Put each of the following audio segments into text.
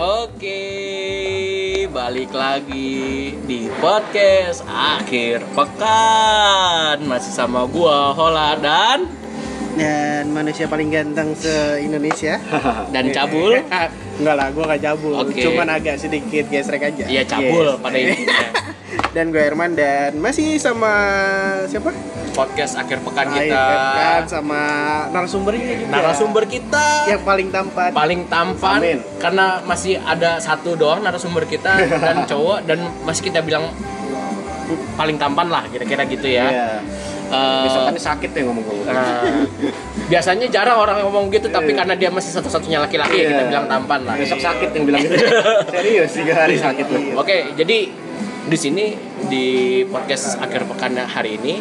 Oke, balik lagi di podcast akhir pekan masih sama gua Hola dan dan manusia paling ganteng se Indonesia dan cabul. enggak lah gue gak cabul Oke. cuman agak sedikit gesrek aja Iya cabul Yes. pada intinya. dan gue Herman dan masih sama siapa Podcast akhir pekan Akhir kita. pekan sama narasumbernya juga Narasumber kita yang paling tampan paling tampan Amin. karena masih ada satu doang narasumber kita dan cowok dan masih kita bilang paling tampan lah kira-kira gitu ya. Iya. Eh, Besokannya sakit ya ngomong gue. Nah, biasanya jarang orang ngomong gitu, tapi karena dia masih satu-satunya laki-laki, ya kita Iya. bilang tampan lah. Besok sakit yang bilang gitu. Serius tiga hari sakit loh. Oke, jadi di sini di podcast akhir pekan hari ini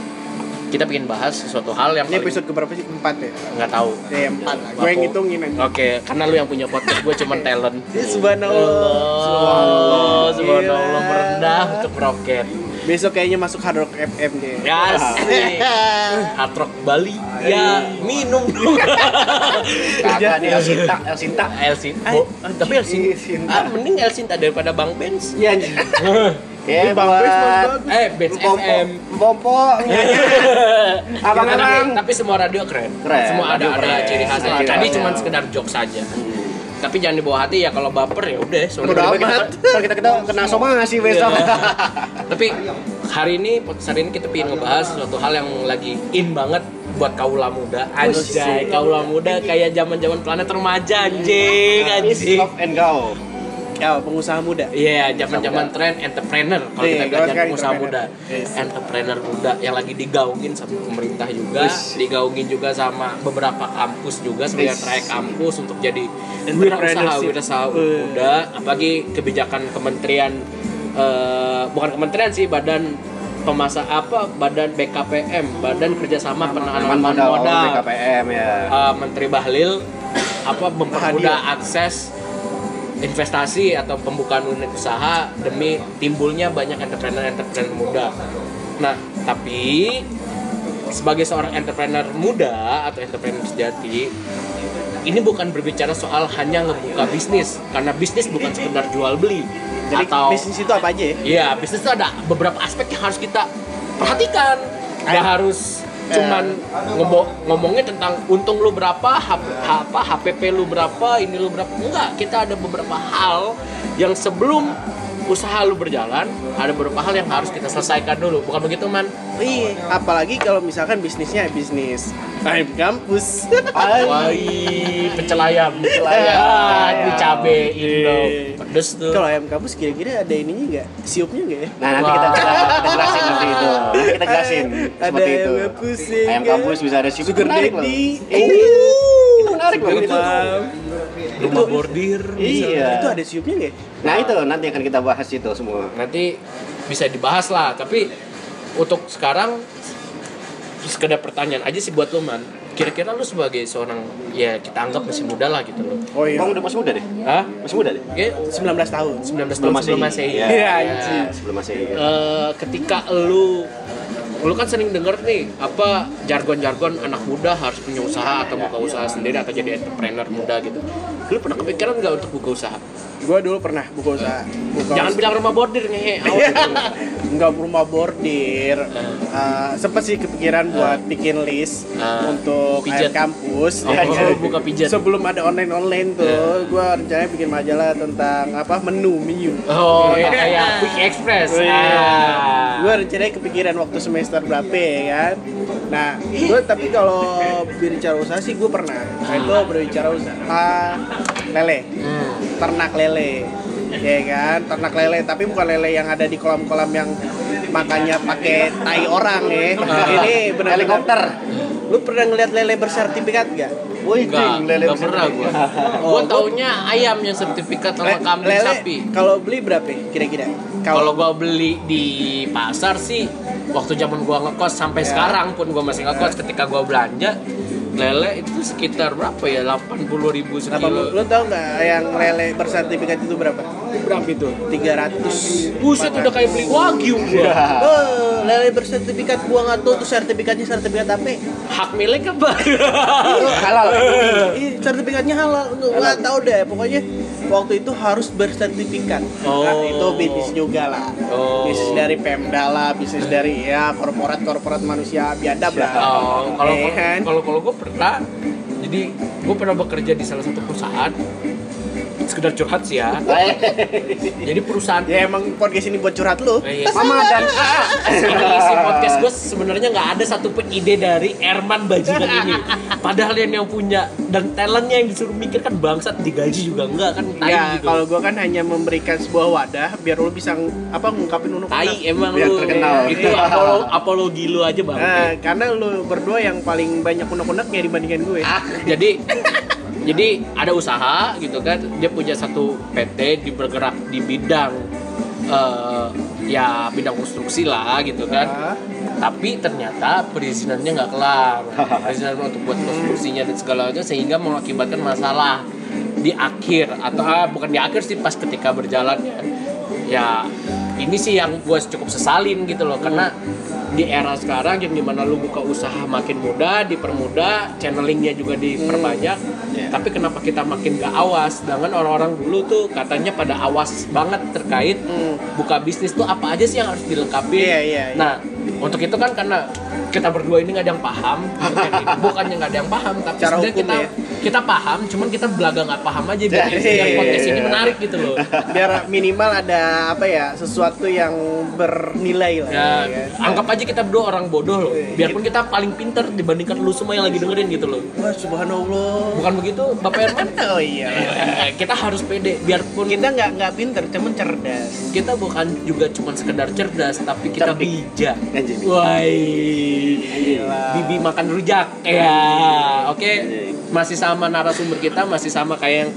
kita bikin bahas sesuatu hal yang ini paling- episode keberapa sih empat ya nggak tahu. ya empat lah gue yang ngitungin aja Oke, karena lu yang punya podcast, gue cuman talent. Eh, subhanallah Allah, subhanallah Gila. merendah untuk roket. besok kayaknya masuk hard rock FM deh Ya, asik. Hard Rock Bali. Ya, minum. Kagak nih El Sinta, El Sinta. Elsin. Oh, tapi Elsin. Sinta. Ah, mending Elsin daripada Bang Benz. Iya. Ya, Bang Bes Eh, Pompo, FM. pompo. Abang-abang. Tapi, tapi semua radio keren. Keren, Semua ada radio ada keren. ciri khasnya. Tadi cuma sekedar jokes saja. Tapi jangan dibawa hati ya kalau baper ya udah. sorry. Udah Kita- amat. Ntar kita kita kena somasi besok. Iya. Tapi hari ini podcast hari ini kita pengen ngebahas suatu hal yang lagi in banget buat kaula muda. Anjay, kaula muda kayak zaman-zaman planet remaja anjing, anjing. love and go. Ya pengusaha muda Iya, zaman-zaman tren entrepreneur kalau Iya, kita kalau belajar sekarang pengusaha muda. entrepreneur. Yes. Entrepreneur muda yang lagi digaungin sama pemerintah juga, Yes. digaungin juga sama beberapa kampus juga sebagai Yes. trayek kampus untuk jadi wirausaha wirausaha Eh. muda, apalagi kebijakan kementerian eh, bukan kementerian sih, badan pemasa apa badan BKPM, Badan Kerjasama Penanaman Modal, modal BKPM ya. Eh, Menteri Bahlil apa mempermudah akses investasi atau pembukaan unit usaha demi timbulnya banyak entrepreneur-entrepreneur muda. Nah, tapi sebagai seorang entrepreneur muda atau entrepreneur sejati, ini bukan berbicara soal hanya ngebuka bisnis karena bisnis bukan sekedar jual beli jadi atau bisnis itu apa aja ya Iya, bisnis itu ada beberapa aspek yang harus kita perhatikan. Nggak harus cuman ngomong ngomongnya tentang untung lu berapa, H- apa HPP lu berapa, ini lu berapa. Enggak, kita ada beberapa hal yang sebelum usaha lu berjalan, ada beberapa hal yang harus kita selesaikan dulu. Bukan begitu, Man? Iya, apalagi kalau misalkan bisnisnya bisnis time kampus. Wah, ih, pencelayam, pencelayam, di cabe Indo, pedes tuh. kalau ayam kampus kira-kira ada ininya nggak? Siupnya nggak ya? Nah nanti kita, kita, kita jelasin nanti itu. Nanti kita jelasin Ada seperti itu. ayam kampus ya, Ayam kampus bisa ada Sugar menarik loh. daddy. Iya. Itu menarik loh. Itu. Rumah bordir. Iya. Itu ada siupnya nggak? ya? Nah itu nanti akan kita bahas itu semua. nanti bisa dibahas lah tapi untuk sekarang sekedar pertanyaan aja sih buat lo man kira-kira lu sebagai seorang ya kita anggap masih muda lah gitu loh Oh iya. Bang udah masih muda deh. Hah? Masih muda deh. Oke, 19 tahun. 19 tahun sebelum Masehi. Iya, Iya, Ya. anjing. Sebelum Masehi. Eh, ketika lu lu kan sering denger nih apa jargon-jargon anak muda harus punya usaha atau buka usaha sendiri atau jadi entrepreneur muda gitu. Lu pernah kepikiran nggak untuk buka usaha? Gue dulu pernah buka usaha. Buka Jangan usaha. bilang rumah bordir ngehe. awas Enggak rumah bordir. Uh, sempet sih kepikiran buat bikin list Ah. untuk Pijat. ayam kampus. Oh, Ya, jadi buka pijat. Sebelum ada online online tuh, gua rencananya bikin majalah tentang apa menu menu. Oh, ya kayak Quick Express. Oh, iya. Ah. Gue rencananya kepikiran waktu semester berapa ya kan. Nah, gue tapi kalau berbicara usaha sih gue pernah. Nah, itu berbicara usaha lele, Hmm. ternak lele, ya kan, ternak lele. Tapi bukan lele yang ada di kolam-kolam yang makannya pakai tai orang ya. Ini benar Helikopter. Lu pernah ngeliat lele bersertifikat gak? Wih, Enggak, jing, lele enggak bisa pernah gua. Oh, Gua taunya ayam yang sertifikat sama kambing lele sapi. kalau beli berapa kira-kira? Kalau gua beli di pasar sih waktu zaman gua ngekos sampai Ya. sekarang pun gua masih ngekos ketika gua belanja lele itu sekitar berapa ya 80 ribu sekilo lu tau nggak yang lele bersertifikat itu berapa? Berapa itu? 300 Buset udah kayak beli wagyu gua. Oh, lele bersertifikat gua nggak tahu tuh sertifikatnya sertifikat apa. Hak milik apa? halal. Ih, sertifikatnya halal. Nggak tahu deh. Pokoknya waktu itu harus bersertifikat. Oh. Nah, itu bisnis juga lah. Oh. Bisnis dari Pemda lah, bisnis dari ya korporat korporat manusia biadab lah. Oh, kalau kan? kalau kalau gue pernah jadi gue pernah bekerja di salah satu perusahaan sekedar curhat sih ya jadi perusahaan ya emang podcast ini buat curhat lu. Eh, iya. Mama dan ini isi podcast gue sebenarnya nggak ada satupun ide dari Erman Bajingan ini padahal yang yang punya dan talentnya yang disuruh mikir kan bangsat digaji juga enggak kan tai Ya, gitu kalau gua kan hanya memberikan sebuah wadah biar lu bisa apa ngungkapin unek tai emang Biar lu terkenal. itu apolo apologi lu aja bang Nah, karena lu berdua yang paling banyak unek-uneknya dibandingkan gue. Ah, jadi jadi ada usaha gitu kan. Dia punya satu PT di bergerak di bidang eh, ya bidang konstruksi lah gitu kan. Ah. tapi ternyata perizinannya nggak kelar. Perizinan untuk buat konstruksinya dan segalanya sehingga mengakibatkan masalah di akhir atau ah, bukan di akhir sih pas ketika berjalan ya ya ini sih yang gue cukup sesalin gitu loh. Karena di era sekarang yang di mana lu buka usaha makin mudah dipermudah channelingnya juga diperbanyak Iya. tapi kenapa kita makin gak awas sedangkan orang-orang dulu tuh katanya pada awas banget terkait Hmm. buka bisnis tuh apa aja sih yang harus dilengkapi Iya, iya, iya. nah untuk itu kan karena kita berdua ini nggak ada yang paham bukannya nggak ada yang paham tapi Cara hukum kita ya. Kita paham cuman kita belaga nggak paham aja biar, biar podcast ini menarik gitu loh Biar minimal ada apa ya, sesuatu yang bernilai lah. ya kan? anggap aja kita berdua orang bodoh loh Iya. biarpun kita paling pinter dibandingkan lu semua yang lagi dengerin gitu loh Wah, subhanallah. bukan begitu bapak Herman Oh iya. Eh, kita harus pede biarpun Kita nggak nggak pinter, cuman cerdas. kita bukan juga cuma sekedar cerdas tapi kita Cerdik. bijak Gila. bibi makan rujak ya oke masih sama narasumber kita masih sama kayak yang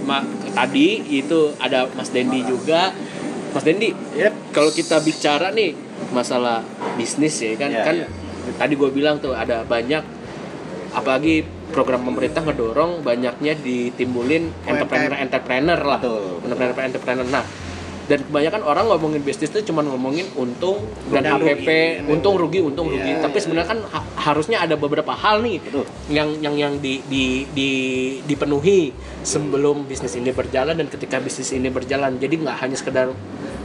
tadi itu ada Mas Dendi juga Mas Dendi Yep. kalau kita bicara nih masalah bisnis ya kan Ya, kan ya. tadi gue bilang tuh ada banyak apalagi program pemerintah ngedorong banyaknya ditimbulin entrepreneur-entrepreneur lah Betul. entrepreneur-entrepreneur nah dan kebanyakan orang ngomongin bisnis tuh cuma ngomongin untung dan Dan HPP rugi. untung rugi untung Iya, rugi tapi sebenarnya kan ha- harusnya ada beberapa hal nih Betul. yang yang yang di, di, di dipenuhi sebelum bisnis ini berjalan dan ketika bisnis ini berjalan jadi nggak hanya sekedar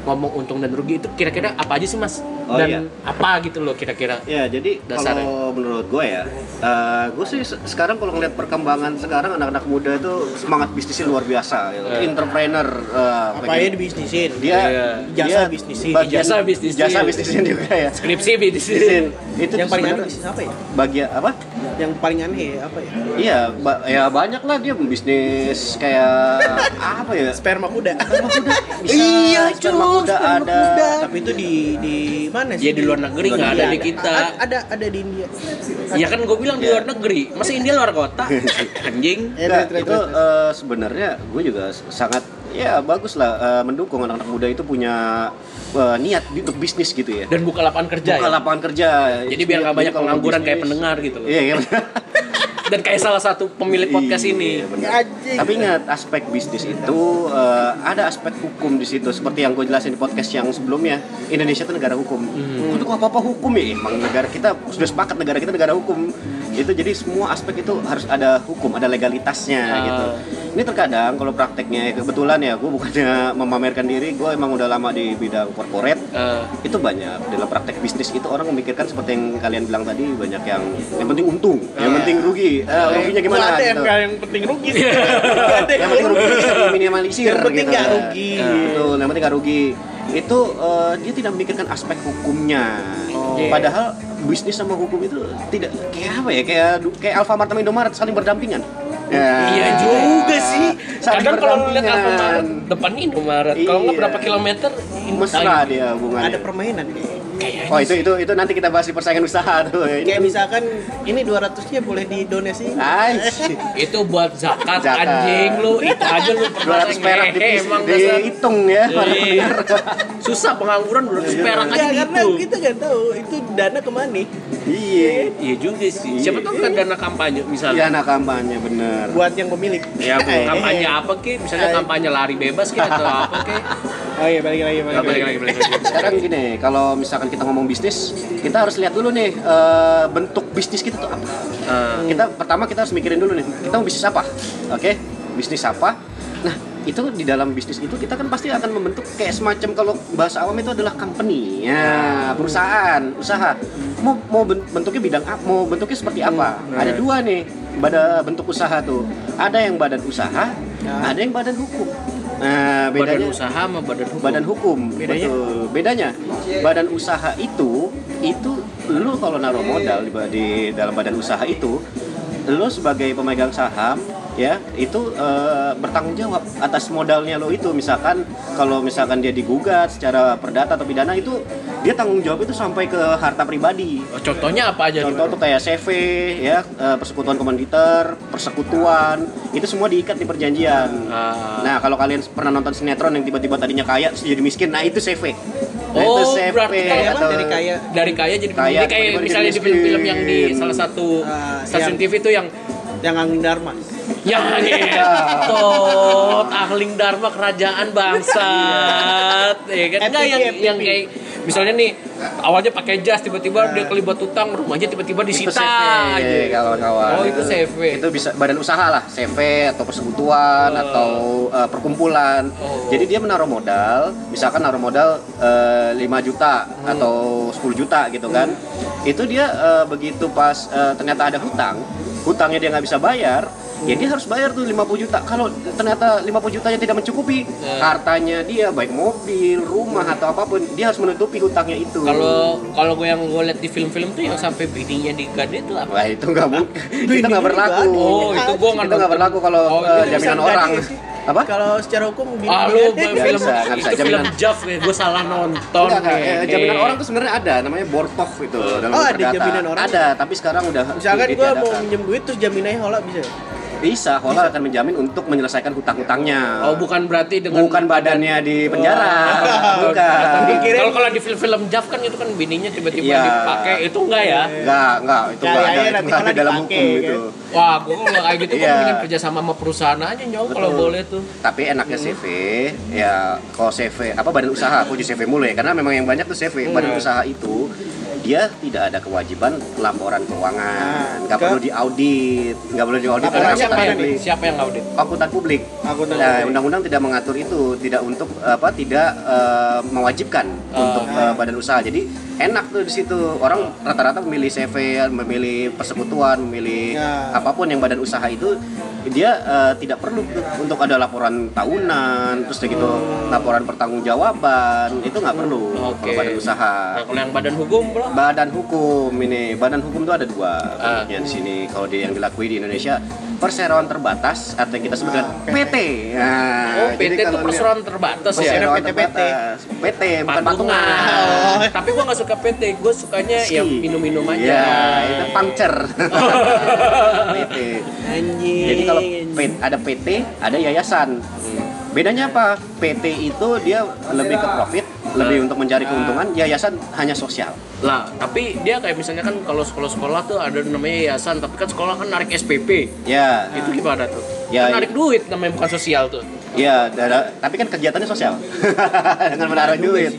ngomong untung dan rugi itu kira-kira apa aja sih mas Oh, dan iya. apa gitu loh kira-kira Ya, jadi Dasarnya. kalau menurut gue ya, eh, gue sih se- sekarang kalau ngeliat perkembangan sekarang anak-anak muda itu semangat bisnisnya luar biasa, gitu. Eh. entrepreneur. eh, Apa aja dibisnisin? dia Iya. Jasa dia bisnisin. bagian- Jasa bisnisin. jasa bisnisin juga ya skripsi bisnis bisnisin itu yang paling aneh bisnis apa ya? bagian apa Yang paling aneh apa ya? iya ba- ya banyak lah dia bisnis kayak apa ya Sperma kuda. Bisa, iya, sperma cuy, kuda sperma ada. kuda. Tapi itu di di mana sih? ya di luar negeri nggak ada Iya, di ada. kita A- ada ada di India. ya kan gue bilang di luar negeri masa India luar kota anjing terus, itu eh, sebenarnya gue juga sangat ya bagus lah eh, mendukung anak-anak muda itu punya eh, niat untuk bisnis gitu ya dan buka lapangan kerja buka ya? lapangan kerja jadi biar nggak banyak kalau pengangguran kayak pendengar gitu loh iya iya dan kayak salah satu pemilik podcast Iya, ini. Anjing. Tapi ingat aspek bisnis itu eh, ada aspek hukum di situ seperti yang gue jelasin di podcast yang sebelumnya. Indonesia itu negara hukum. Hmm. Untuk apa apa hukum ya? Emang negara kita sudah sepakat negara kita negara hukum. Itu jadi semua aspek itu harus ada hukum, ada legalitasnya Ah. gitu. Ini terkadang kalau prakteknya kebetulan ya gue bukannya memamerkan diri, gue emang udah lama di bidang corporate Eh, itu banyak dalam praktek bisnis itu orang memikirkan seperti yang kalian bilang tadi banyak yang yang penting untung, yang Ah. penting rugi. Eh, ruginya gimana? Ada yang gitu. nggak yang penting rugi. Yang penting rugi bisa diminimalisir Yang penting gitu. nggak rugi. Betul yang penting nggak rugi itu eh, dia tidak memikirkan aspek hukumnya Oh. padahal bisnis sama hukum itu tidak kayak apa ya kayak kayak Alfamart sama Indomaret saling berdampingan Ya. Iya juga sih. Saling Kadang kalau lihat berdampingan. Alfamart depannya Indomaret. Kalau nggak Iya. berapa kilometer mesra dia hubungannya Ada permainan. Kayaknya Oh itu itu itu nanti kita bahas di persaingan usaha tuh. Ini Kayak misalkan ini 200-nya boleh didonasi. Itu buat zakat, Zakat. anjing lu itu aja lu pernah 200 perak di, emang dihitung ya Iya. susah pengangguran 200 perak aja Ya, karena gitu kita nggak tahu itu dana ke mana. Iya. iya juga sih siapa tahu kan dana kampanye Iya misalnya anak kampanye bener. Buat yang pemilik. ya kampanye apa ki misalnya kampanye lari bebas ki atau apa ki Oh iya balik lagi Nggak, balik lagi balik lagi Sekarang gini, kalau misalkan kita ngomong bisnis, kita harus lihat dulu nih eh, bentuk bisnis kita tuh apa. Eh, Kita pertama kita harus mikirin dulu nih, kita mau bisnis apa, oke? Bisnis apa? Nah itu di dalam bisnis itu kita kan pasti akan membentuk kayak semacam kalau bahasa awam itu adalah company, ya perusahaan, usaha. Mau mau ben- bentuknya bidang apa? Mau bentuknya seperti apa? Ada dua nih pada bentuk usaha tuh. Ada yang badan usaha, ada yang badan hukum. Nah badan bedanya usaha sama badan hukum badan hukum Bedanya? betul bedanya badan usaha itu itu lu kalau naruh modal di, di dalam badan usaha itu lu sebagai pemegang saham ya itu eh, bertanggung jawab atas modalnya lo itu misalkan kalau misalkan dia digugat secara perdata atau pidana itu dia tanggung jawab itu sampai ke harta pribadi Oh, contohnya apa aja Contoh tuh kayak CV ya, eh, persekutuan komanditer, persekutuan, itu semua diikat di perjanjian. Ah. Nah, kalau kalian pernah nonton sinetron yang tiba-tiba tadinya kaya terus jadi miskin, nah itu CV. Nah, Oh, itu CV berarti kayak apa? Dari kaya. dari kaya jadi Kaya, kayak tiba-tiba misalnya jadi di film-film yang di salah satu Ah, stasiun yang- TV itu yang Yang Angin Dharma. yang tot ahling dharma kerajaan bangsat ya kan enggak yang yang kayak misalnya nih awalnya pakai jas tiba-tiba dia kelibat utang rumahnya tiba-tiba Itu disita CV, aja. kawan-kawan. Oh, itu CV. Itu bisa badan usaha lah, CV atau persekutuan Oh. atau eh, perkumpulan. Oh. Jadi dia menaruh modal, misalkan naruh modal eh, 5 juta Hmm. atau 10 juta gitu kan. Itu dia eh, begitu pas eh, ternyata ada hutang, hutangnya dia nggak bisa bayar, ya dia harus bayar tuh 50 juta. Kalau ternyata 50 jutanya tidak mencukupi, Ya. hartanya dia baik mobil, rumah atau apa pun, dia harus menutupi hutangnya itu. kalau kalau gue yang gue liat di film-film tuh yang sampai bininya digade itu apa Wah itu nggak mungkin, kita nggak berlaku. Oh, itu gua nggak nggak berlaku kalau Oh, eh, itu jaminan orang. Apa? Kalau secara hukum di Ah lu Nggak film bisa, nggak bisa. itu film Jaminan- Jav ya, gue salah nonton Enggak, nih. Eh, jaminan orang tuh sebenarnya ada, namanya Bortov itu dalam Oh, ada perdata. jaminan orang? Ada, tapi sekarang udah Misalkan gue mau minjem duit terus jaminannya hola bisa. Bisa, Hola akan menjamin untuk menyelesaikan hutang-hutangnya. Oh bukan berarti dengan bukan badannya di penjara, Oh, bukan. Kalau kalau di film-film Jav kan itu kan bininya tiba-tiba Iya. dipakai itu enggak ya? Enggak, enggak, itu enggak ada, Kayaknya itu nanti enggak ada dalam dipakai, hukum kan? itu. Wah, gue kalau kayak gitu Iya. mendingan kerja sama sama perusahaan aja nyong kalau boleh tuh. Tapi enaknya CV ya kalau CV apa badan usaha aku di CV mulai karena memang yang banyak tuh CV badan usaha itu dia tidak ada kewajiban laporan keuangan, nggak ke- perlu diaudit, nggak perlu diaudit oleh Siapa yang, publik. siapa yang audit? Akuntan publik. Akuntan Nah, undang-undang tidak mengatur itu, tidak untuk apa tidak eh, mewajibkan untuk eh, badan usaha. Jadi enak tuh di situ orang rata-rata memilih CV, memilih persekutuan, memilih Ya. apa pun yang badan usaha itu dia eh, tidak perlu tuh untuk ada laporan tahunan, terus kayak gitu laporan pertanggungjawaban itu nggak perlu Oke. kalau badan usaha. Nah, kalau yang badan hukum, bro? Badan hukum ini, badan hukum itu ada dua Ah. bentuknya di sini. Kalau dia yang dilakui di Indonesia perseroan terbatas atau yang kita sebut dengan PT. Nah, Oh, jadi PT itu perseroan terbatas ya. perseroan PT. terbatas. PT bukan Patungan. patungan. Tapi gue nggak suka PT, gue sukanya Ski. yang minum-minum aja. Ya, itu puncture. PT. Anjing. Jadi kalau ada PT, ada yayasan. Bedanya apa? PT itu dia lebih ke profit, lebih untuk mencari keuntungan. Yayasan hanya sosial. Lah, tapi dia kayak misalnya kan kalau sekolah-sekolah tuh ada namanya yayasan, tapi kan sekolah kan narik SPP. Ya, Itu gimana tuh? Ya, kan narik duit namanya bukan sosial tuh. ya, tapi kan kegiatannya sosial. Dengan menaruh duit.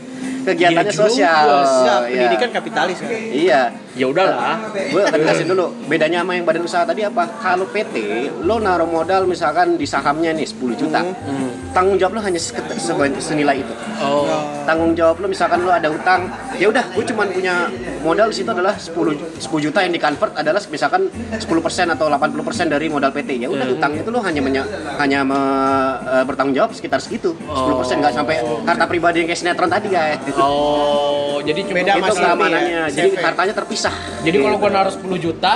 Kegiatannya Iya juga. sosial. Enggak, ya. pendidikan kapitalis kan. Iya. Ya udahlah. gue akan kasih dulu bedanya sama yang badan usaha tadi apa kalau PT lo naruh modal misalkan di sahamnya nih 10 juta Hmm. tanggung jawab lo hanya seke- sebe- senilai itu Oh. tanggung jawab lo misalkan lo ada utang ya udah gue cuma punya modal di situ adalah 10 10 juta yang di convert adalah misalkan 10% atau 80% dari modal PT ya udah Hmm. utang itu lo hanya menya- hanya me- eh, bertanggung jawab sekitar segitu 10% nggak sampai harta pribadi yang kayak sinetron tadi guys Oh, jadi cuma Beda itu keamanannya ya, jadi hartanya terpisah Jadi kalau gua naruh 10 juta,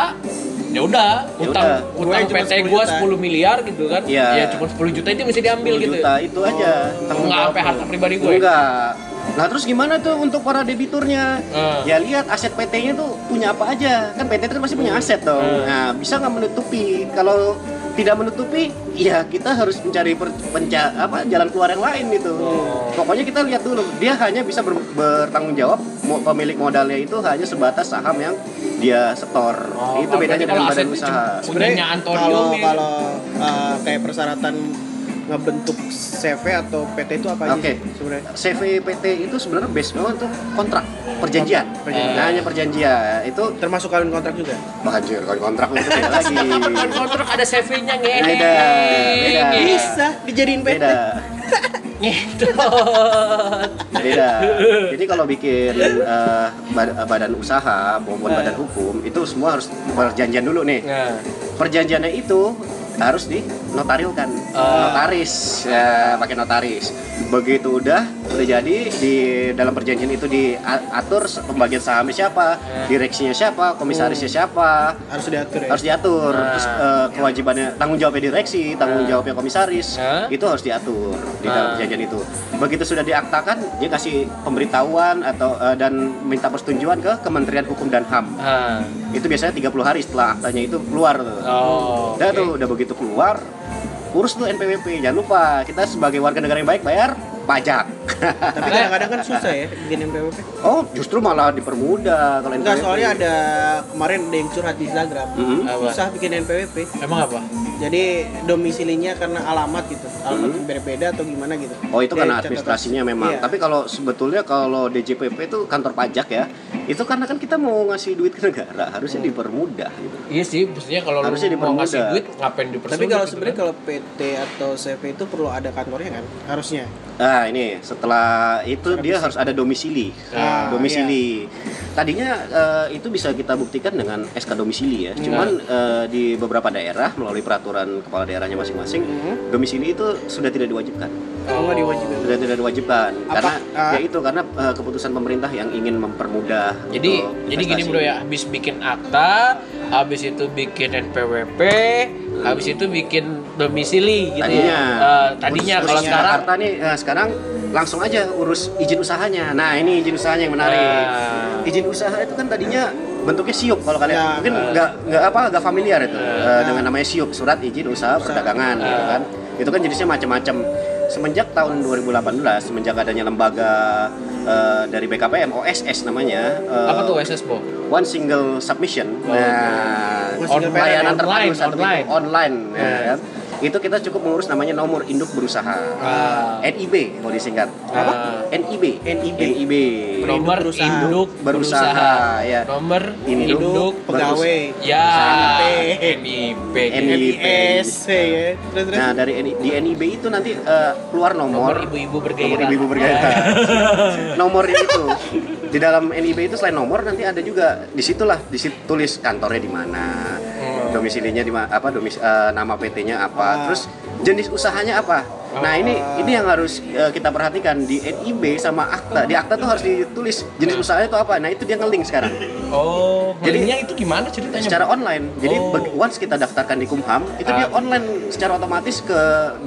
ya udah, Ya utang udah. utang PT 10 gua juta. 10 miliar gitu kan. Iya. Ya cuma 10 juta itu mesti diambil 10 gitu. juta itu aja tanggung Nggak sampai harta pribadi gue? enggak Nah terus gimana tuh untuk para debiturnya? Ah. Ya lihat aset PT-nya tuh punya apa aja. Kan PT itu pasti punya aset dong. Ah. Nah bisa nggak menutupi? Kalau tidak menutupi, ya kita harus mencari per- penca- apa jalan keluar yang lain gitu. Oh. Pokoknya kita lihat dulu. Dia hanya bisa ber- bertanggung jawab. Pemilik modalnya itu hanya sebatas saham yang dia setor. Oh, itu bedanya dengan badan usaha. Antonio kalau kalau uh, kayak persyaratan ngebentuk CV atau PT itu apa aja Oke. sih sebenarnya? CVPT itu sebenarnya base banget untuk kontrak perjanjian. Kontrak, perjanjian. Nah, hanya perjanjian itu Termasuk kawin kontrak juga. Wah, anjir, kalau kontrak itu beda lagi. Kapan kontrak ada CV-nya ngehe. Beda, beda. Bisa dijadiin PT. Beda. Beda. Jadi kalau bikin eh, bad- badan usaha maupun Nah. badan hukum itu semua harus perjanjian dulu nih. Nah, Perjanjiannya itu harus dinotarilkan Ah. notaris ya pakai notaris begitu udah udah jadi di dalam perjanjian itu diatur pembagian sahamnya siapa Ya. direksinya siapa komisarisnya siapa Harus diatur ya. harus diatur Nah. terus eh, kewajibannya tanggung jawabnya direksi tanggung Nah. jawabnya komisaris Nah. itu harus diatur di dalam perjanjian itu begitu sudah diaktakan dia kasih pemberitahuan atau eh, dan minta persetujuan ke Kementerian Hukum dan HAM ah. Itu biasanya 30 hari setelah aktanya itu keluar tuh Oh. udah oke. tuh udah begitu keluar urus tuh NPWP jangan lupa kita sebagai warga negara yang baik bayar pajak Tapi kadang-kadang kan susah ya bikin NPWP. oh justru malah dipermudah kalau Enggak, NPWP soalnya ada kemarin ada yang curhat di Instagram. Mhm. Apa? Susah bikin NPWP. Emang apa? Jadi domisilinya karena alamat gitu. Alamat Mhm. berbeda atau gimana gitu. Oh itu karena catatan. administrasinya memang. Iya. Tapi kalau sebetulnya kalau DJPP itu kantor pajak ya, itu karena kan kita mau ngasih duit ke negara, harusnya Hmm. dipermudah gitu. Iya sih, maksudnya kalau lu Harusnya mau dipermudah. ngasih duit ngapain dipersulit Tapi kalau gitu sebenarnya kan? kalau PT atau CV itu perlu ada kantornya kan? Harusnya. Nah ini setelah itu dia harus ada domisili. Ah, domisili. Tadinya eh, itu bisa kita buktikan dengan SK domisili ya. Cuman eh, di beberapa daerah melalui peraturan kepala daerahnya masing-masing, Mhm. domisili itu sudah tidak diwajibkan. Oh, nggak diwajibkan. Sudah tidak diwajibkan Apa- karena ah. ya itu karena eh, keputusan pemerintah yang ingin mempermudah. Jadi jadi gini bro ya, habis bikin akta, habis itu bikin NPWP, habis itu bikin domisili gitu tadinya ya. Eh, tadinya urus- kalau urus sekarang Jakarta nih eh, sekarang langsung aja urus izin usahanya nah ini izin usahanya yang menarik Nah. izin usaha itu kan tadinya bentuknya siup kalau kalian Ya, mungkin nah. nggak nggak apa nggak familiar itu eh, Nah. dengan namanya siup surat izin usaha perdagangan gitu kan itu kan jenisnya macam-macam semenjak tahun 2018 semenjak adanya lembaga eh, dari BKPM OSS namanya eh, apa tuh SS Bo? one single submission Oh, nah One single layanan terpadu Online, satu online. online ya Yeah. kan? Itu kita cukup mengurus namanya nomor induk berusaha Ah. NIB kalau disingkat Apa? NIB NIB. NIB Nomor berusaha. induk Berusaha, berusaha. ya. Nomor Induk induk pegawai. Ya. NIS ya. Terus terus. nah dari di NIB itu nanti eh, keluar Nomor nomor ibu-ibu nomor bergairah. ibu-ibu bergairah nomor itu di dalam NIB itu selain nomor nanti ada juga di situlah ditulis kantornya di mana. Domisilinya di apa domis eh, nama PT-nya apa Ah. terus jenis usahanya apa nah ini ini yang harus eh, kita perhatikan di NIB sama akta di akta tuh harus ditulis jenis usahanya itu apa nah itu dia ngeling sekarang Oh, Jadi- itu gimana ceritanya? secara online. Jadi Oh. once kita daftarkan di Kumham, itu Ah. dia online secara otomatis ke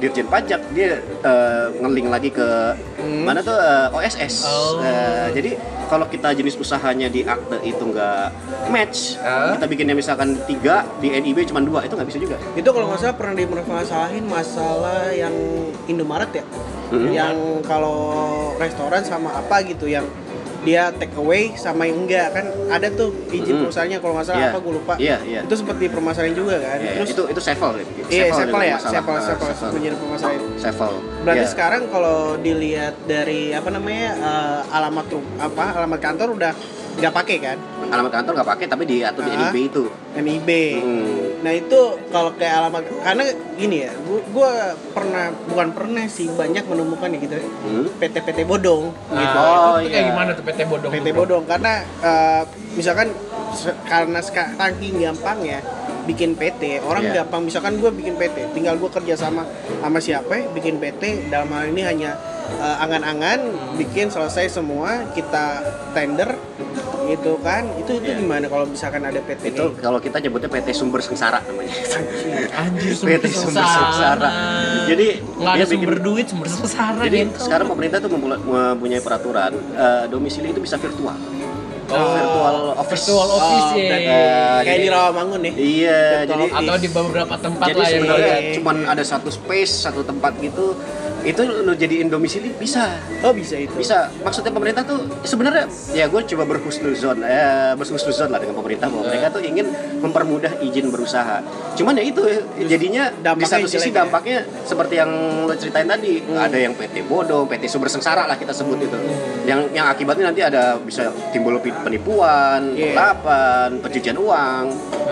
Dirjen Pajak. Dia eh, ngeling lagi ke mana tuh eh, OSS. Oh. Eh, jadi kalau kita jenis usahanya di akte itu nggak match, Ah. kita bikinnya misalkan tiga di NIB cuma dua, itu nggak bisa juga. Itu kalau nggak salah pernah dipermasalahin masalah yang Indomaret ya. Mhm. Yang kalau restoran sama apa gitu yang dia take away sama yang enggak kan ada tuh izin Mhm. perusahaannya kalau nggak salah Iya. apa gue lupa. Iya, iya. Itu seperti permasalahan juga kan. Ya, ya, Terus itu itu sevel. iya Sevel ya, Eh, sepel sevel. menjadi permasalahan. Sevel. Berarti Iya. sekarang kalau dilihat dari apa namanya eh, alamat apa alamat kantor udah nggak pakai kan alamat kantor nggak pakai tapi diatur di Ah. NIB itu. NIB. Hmm. Nah itu kalau kayak alamat karena gini ya, gua, gua pernah bukan pernah sih banyak menemukan ya gitu Hmm. PT-PT bodong Nah, gitu. Oh, itu kayak iya. gimana tuh PT bodong? PT bro? bodong karena eh, misalkan karena sekarang saking gampang ya bikin PT orang Iya. gampang misalkan gue bikin PT tinggal gue kerja sama sama siapa ya, bikin PT dalam hal ini hanya eh, angan-angan bikin selesai semua kita tender gitu kan? Itu itu gimana kalau misalkan ada PT itu kalau kita nyebutnya PT Sumber Sengsara namanya. Anjir PT Sumber Sengsara. Jadi nggak ada dia bikin- sumber duit sumber sengsara jadi gitu. sekarang pemerintah tuh mempunyai peraturan eh, domisili itu bisa virtual. Oh, virtual office. virtual office Oh, ya. berarti Eh, kayak jadi- di Rawamangun ya iya Virtual jadi atau di beberapa tempat jadi lah ya sebenarnya Iya. cuman ada satu space satu tempat gitu itu lo jadiin domisili bisa. Oh bisa itu. Bisa. Maksudnya pemerintah tuh sebenarnya ya gue coba berhusnuzon eh berhusnuzon lah dengan pemerintah bahwa mereka tuh ingin mempermudah izin berusaha. Cuman ya itu jadinya di dampaknya satu sisi ya? dampaknya seperti yang lo ceritain tadi ada yang PT bodong PT sumber sengsara lah kita sebut itu. Yang yang akibatnya nanti ada bisa timbul penipuan pengelapan pencucian uang.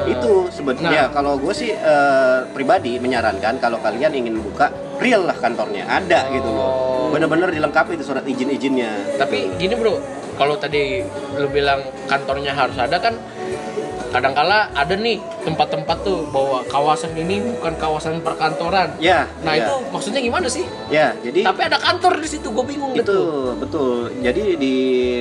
Itu sebetulnya Nah. kalau gue sih eh, pribadi menyarankan kalau kalian ingin buka real lah kantornya ada gitu loh. Oh. bener-bener dilengkapi itu surat izin-izinnya. Tapi gini bro kalau tadi lu bilang kantornya harus ada kan kadangkala ada nih tempat-tempat tuh bahwa kawasan ini bukan kawasan perkantoran. Ya nah ya, itu maksudnya gimana sih? Ya jadi tapi ada kantor di situ gue bingung itu gitu. Betul jadi di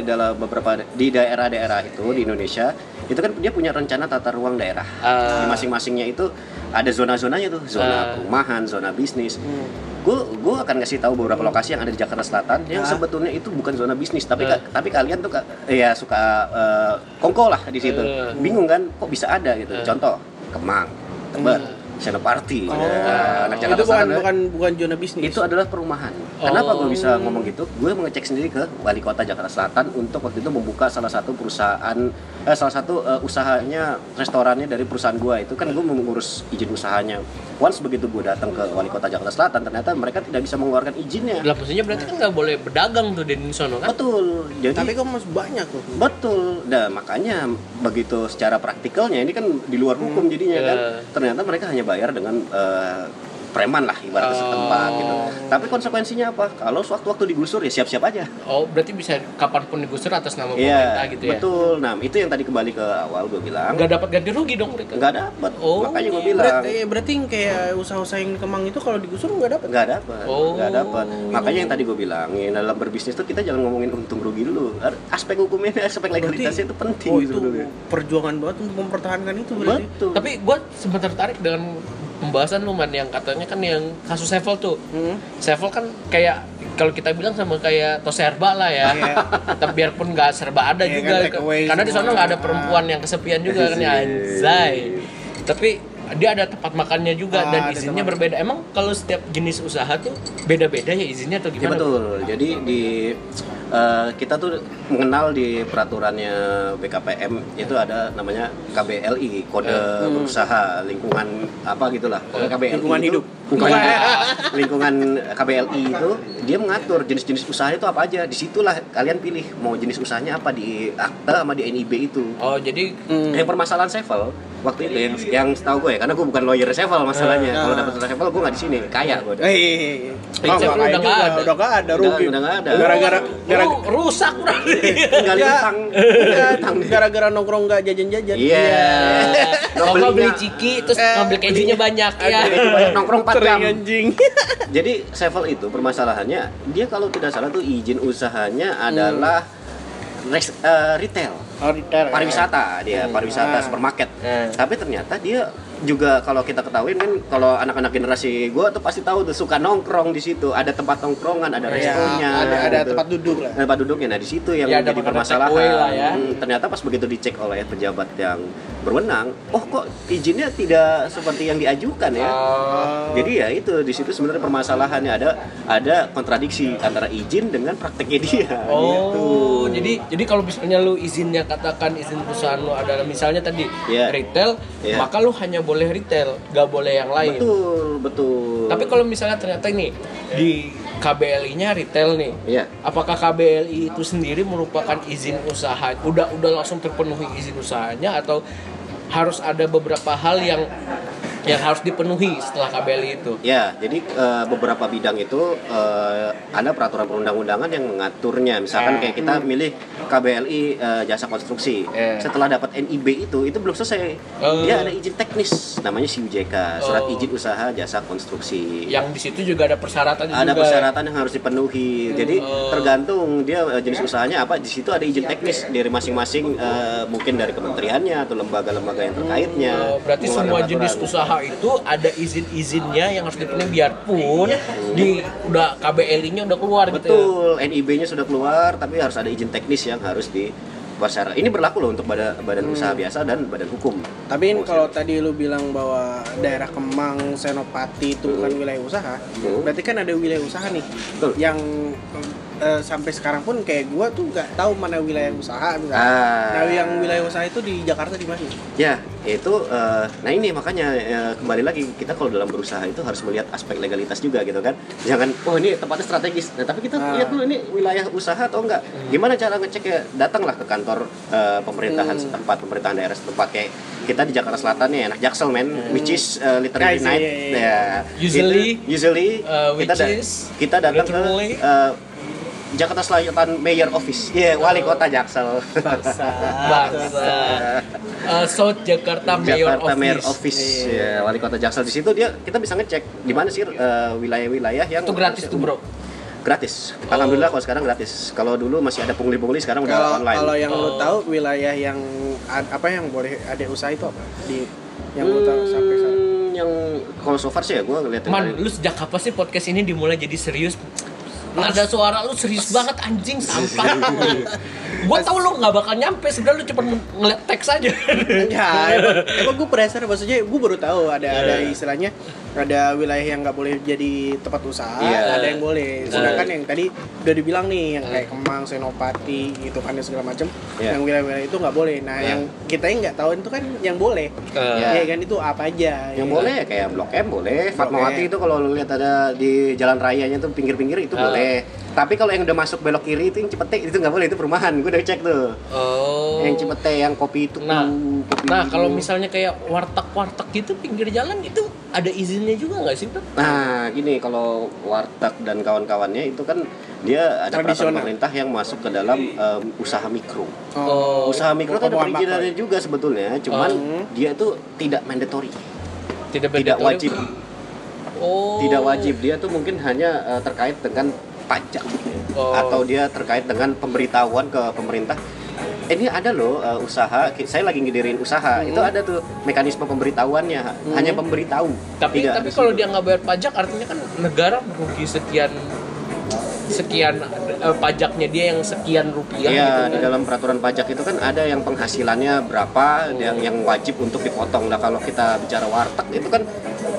dalam beberapa di daerah-daerah itu di Indonesia itu kan dia punya rencana tata ruang daerah. Ah. di masing-masingnya itu ada zona-zonanya tuh zona Ah. perumahan zona bisnis Hmm. gue gue akan kasih tahu beberapa lokasi yang ada di Jakarta Selatan yang Ah. sebetulnya itu bukan zona bisnis tapi ka- tapi kalian tuh ka- ya suka eh, kongko lah di situ Ah. bingung kan kok bisa ada gitu Ah. contoh Kemang Tebet Senopati Oh, ya, anak itu Jakarta bukan Selatan bukan bukan zona bisnis Itu adalah perumahan. Kenapa gue Oh. bisa ngomong gitu? Gue mengecek sendiri ke wali kota Jakarta Selatan untuk waktu itu membuka salah satu perusahaan, eh, salah satu eh, usahanya restorannya dari perusahaan gue itu kan gue mengurus izin usahanya. Once begitu gue datang ke wali kota Jakarta Selatan, ternyata mereka tidak bisa mengeluarkan izinnya. lah maksudnya berarti kan nggak boleh berdagang tuh di sono kan Betul. Jadi tapi kok masih banyak tuh Betul. Nah, makanya begitu secara praktikalnya ini kan di luar hukum jadinya kan. Iya. Ternyata mereka hanya bayar dengan eh, preman lah ibaratnya Oh. setempat gitu. Tapi konsekuensinya apa? Kalau sewaktu-waktu digusur ya siap-siap aja. oh berarti bisa kapan pun digusur atas nama Iya, pemerintah gitu ya betul. Nah, itu yang tadi kembali ke awal gue bilang. nggak dapat ganti rugi dong mereka Nggak dapat. Oh. Makanya gue bilang berarti, eh, berarti yang kayak usaha-usaha yang Kemang itu kalau digusur nggak dapat nggak dapat, Oh. nggak dapat. Makanya yang tadi gue bilang, ya, dalam berbisnis tuh kita jangan ngomongin untung rugi dulu. Aspek hukumnya, aspek legalitasnya itu penting oh itu sebenarnya. perjuangan banget untuk mempertahankan itu berarti Betul. tapi gue sempat tertarik dengan pembahasan lu man yang katanya kan yang kasus Sevel tuh Hmm. Sevel kan kayak kalau kita bilang sama kayak tos serba lah ya Iya. tapi biarpun nggak serba ada Iya juga kan, karena di sana nggak ada perempuan yang kesepian juga kan ya anjay tapi dia ada tempat makannya juga Ah, dan izinnya tempat. berbeda emang kalau setiap jenis usaha tuh beda-beda ya izinnya atau Ya gimana betul. Jadi di eh, kita tuh mengenal di peraturannya BKPM itu ada namanya KBLI kode berusaha lingkungan apa gitulah. Kode KBLI Lingkungan itu- hidup. Lingkungan, lingkungan KBLI itu dia mengatur jenis-jenis usaha itu apa aja. Di situlah kalian pilih mau jenis usahanya apa di akta sama di NIB itu. oh jadi Hmm. Yang permasalahan Sevel waktu itu yang yang setahu gue ya karena gue bukan lawyer Sevel masalahnya. Ah. Kalau dapat Sevel gue nggak di sini, kaya gue. Eh, lu udah nggak ada. udah nggak ada rugi. udah nggak ada. Gara-gara Gara-gara rusak berarti Tinggal Nggak. utang. Enggak, Utang. gara-gara nongkrong nggak jajan-jajan. Iya. kalau nggak beli ciki terus Eh, ngambil kejunya banyak ya nongkrong 4 Sering jam. anjing. Jadi Sevel itu permasalahannya dia kalau tidak salah tuh izin usahanya adalah res- eh, retail, Oh, retail. pariwisata dia, pariwisata Ah. supermarket. Hmm. Tapi ternyata dia juga kalau kita ketahuin kan kalau anak-anak generasi gua tuh pasti tahu tuh suka nongkrong di situ, ada tempat nongkrongan, ada Ya, restonya, ada ada gitu. tempat duduk lah. Ada tempat duduknya. Nah, di situ yang Ya, makanan permasalahan. lah ya. Hmm, ternyata pas begitu dicek oleh pejabat yang berwenang, oh kok izinnya tidak seperti yang diajukan ya. Oh. Jadi ya itu di situ sebenarnya permasalahannya ada ada kontradiksi antara izin dengan prakteknya dia. Oh, gitu. jadi jadi kalau misalnya lu izinnya katakan izin perusahaan lu adalah misalnya tadi Iya. retail, Iya. maka lu hanya boleh retail, gak boleh yang lain. betul betul. Tapi kalau misalnya ternyata ini di KBLI-nya retail nih, Iya. apakah KBLI itu sendiri merupakan izin usaha? Udah udah langsung terpenuhi izin usahanya atau harus ada beberapa hal yang yang harus dipenuhi setelah KBLI itu Ya, jadi eh, beberapa bidang itu eh, ada peraturan perundang-undangan yang mengaturnya. Misalkan Eh. kayak kita milih KBLI eh, jasa konstruksi. Eh. Setelah dapat NIB itu, itu belum selesai. Oh. Dia ada izin teknis, namanya SIUJK, surat Oh. izin usaha jasa konstruksi. yang di situ juga ada persyaratan ada juga persyaratan yang harus dipenuhi. Jadi Oh. tergantung dia jenis usahanya apa. Di situ ada izin teknis dari masing-masing eh, mungkin dari kementeriannya atau lembaga-lembaga yang terkaitnya. Oh, berarti semua jenis usaha itu ada izin-izinnya yang harus dipenuhi biarpun di udah KBLI-nya udah keluar gitu ya. Betul, NIB-nya sudah keluar, tapi harus ada izin teknis yang harus di persyarat. Ini berlaku loh untuk badan, badan Hmm. usaha biasa dan badan hukum. Tapi kalau tadi lu bilang bahwa daerah Kemang, Senopati itu bukan wilayah usaha, Hmm. berarti kan ada wilayah usaha nih Betul. yang eh, sampai sekarang pun kayak gua tuh nggak tahu mana wilayah usaha misalnya. Ah. Nah, yang wilayah usaha itu di Jakarta di mana? Ya, itu eh, nah ini makanya eh, kembali lagi kita kalau dalam berusaha itu harus melihat aspek legalitas juga gitu kan. Jangan oh ini tempatnya strategis. Nah, tapi kita Ah. lihat dulu ini wilayah usaha atau enggak. Gimana cara ngecek ya? Datanglah ke kantor eh, pemerintahan Hmm. setempat, pemerintahan daerah setempat kayak kita di Jakarta Selatan nih anak Jaksel men, which is eh, literally night. iya, iya. Ya, Usually, usually uh, kita da- is kita datang ke literally? Jakarta Selatan Mayor Office. Iya, wali kota Jaksel. bangsa. Eh, South Jakarta Mayor Jakarta Office, Mayor Office. Ya, wali kota Jaksel. Di situ dia kita bisa ngecek di mana sih eh, wilayah-wilayah yang itu gratis tuh bro? Gratis. Alhamdulillah kalau sekarang gratis. Kalau dulu masih ada pungli-pungli sekarang udah Kalau online. kalau yang lu Oh. tahu wilayah yang ad- apa yang boleh ada usaha itu apa? Di yang lu tahu sampai sekarang. Hmm, yang kalau so far sih ya gue ngeliat Man, lu sejak kapan sih podcast ini dimulai jadi serius? Nada suara lu serius banget anjing sampah. gua tau lu nggak bakal nyampe sebenarnya lu cuma ngeliat teks aja. Enggak, emang, emang gue penasaran maksudnya gue baru tahu ada ada Iya. istilahnya ada wilayah yang nggak boleh jadi tempat usaha, Iya. ada yang boleh. Sedangkan yang tadi udah dibilang nih yang kayak Kemang, Senopati gitu kan dan segala macam, Iya. yang wilayah-wilayah itu nggak boleh. Nah, Iya. yang kita yang nggak tahu itu kan yang boleh. Iya. Ya kan itu apa aja? yang ya. boleh ya kayak Blok M boleh, Fatmawati itu kalau lu lihat ada di jalan rayanya tuh pinggir-pinggir itu Ah. boleh. Tapi kalau yang udah masuk belok kiri itu yang Cipete itu nggak boleh itu perumahan. Gue udah cek tuh. Oh. Yang Cipete yang kopi itu. Nah, kopi nah kalau misalnya kayak warteg-warteg gitu pinggir jalan itu ada izinnya juga nggak sih, Bro? Nah, gini kalau warteg dan kawan-kawannya itu kan dia ada peraturan Tradisional. pemerintah yang masuk ke dalam em, usaha mikro. Oh. usaha mikro itu ada bahan perizinannya juga sebetulnya, cuman Oh. dia itu tidak mandatory, Tidak tidak wajib, Oh. tidak wajib. Dia tuh mungkin hanya eh, terkait dengan pajak Oh. atau dia terkait dengan pemberitahuan ke pemerintah. Ini ada loh eh, usaha, saya lagi ngedirin usaha, itu ada tuh mekanisme pemberitahuannya, hanya pemberitahu. Tapi Tidak tapi kalau dia nggak bayar pajak artinya kan negara merugi sekian sekian eh, pajaknya dia yang sekian rupiah Iya, gitu di kan. dalam peraturan pajak itu kan ada yang penghasilannya berapa yang yang wajib untuk dipotong. Nah, kalau kita bicara warteg itu kan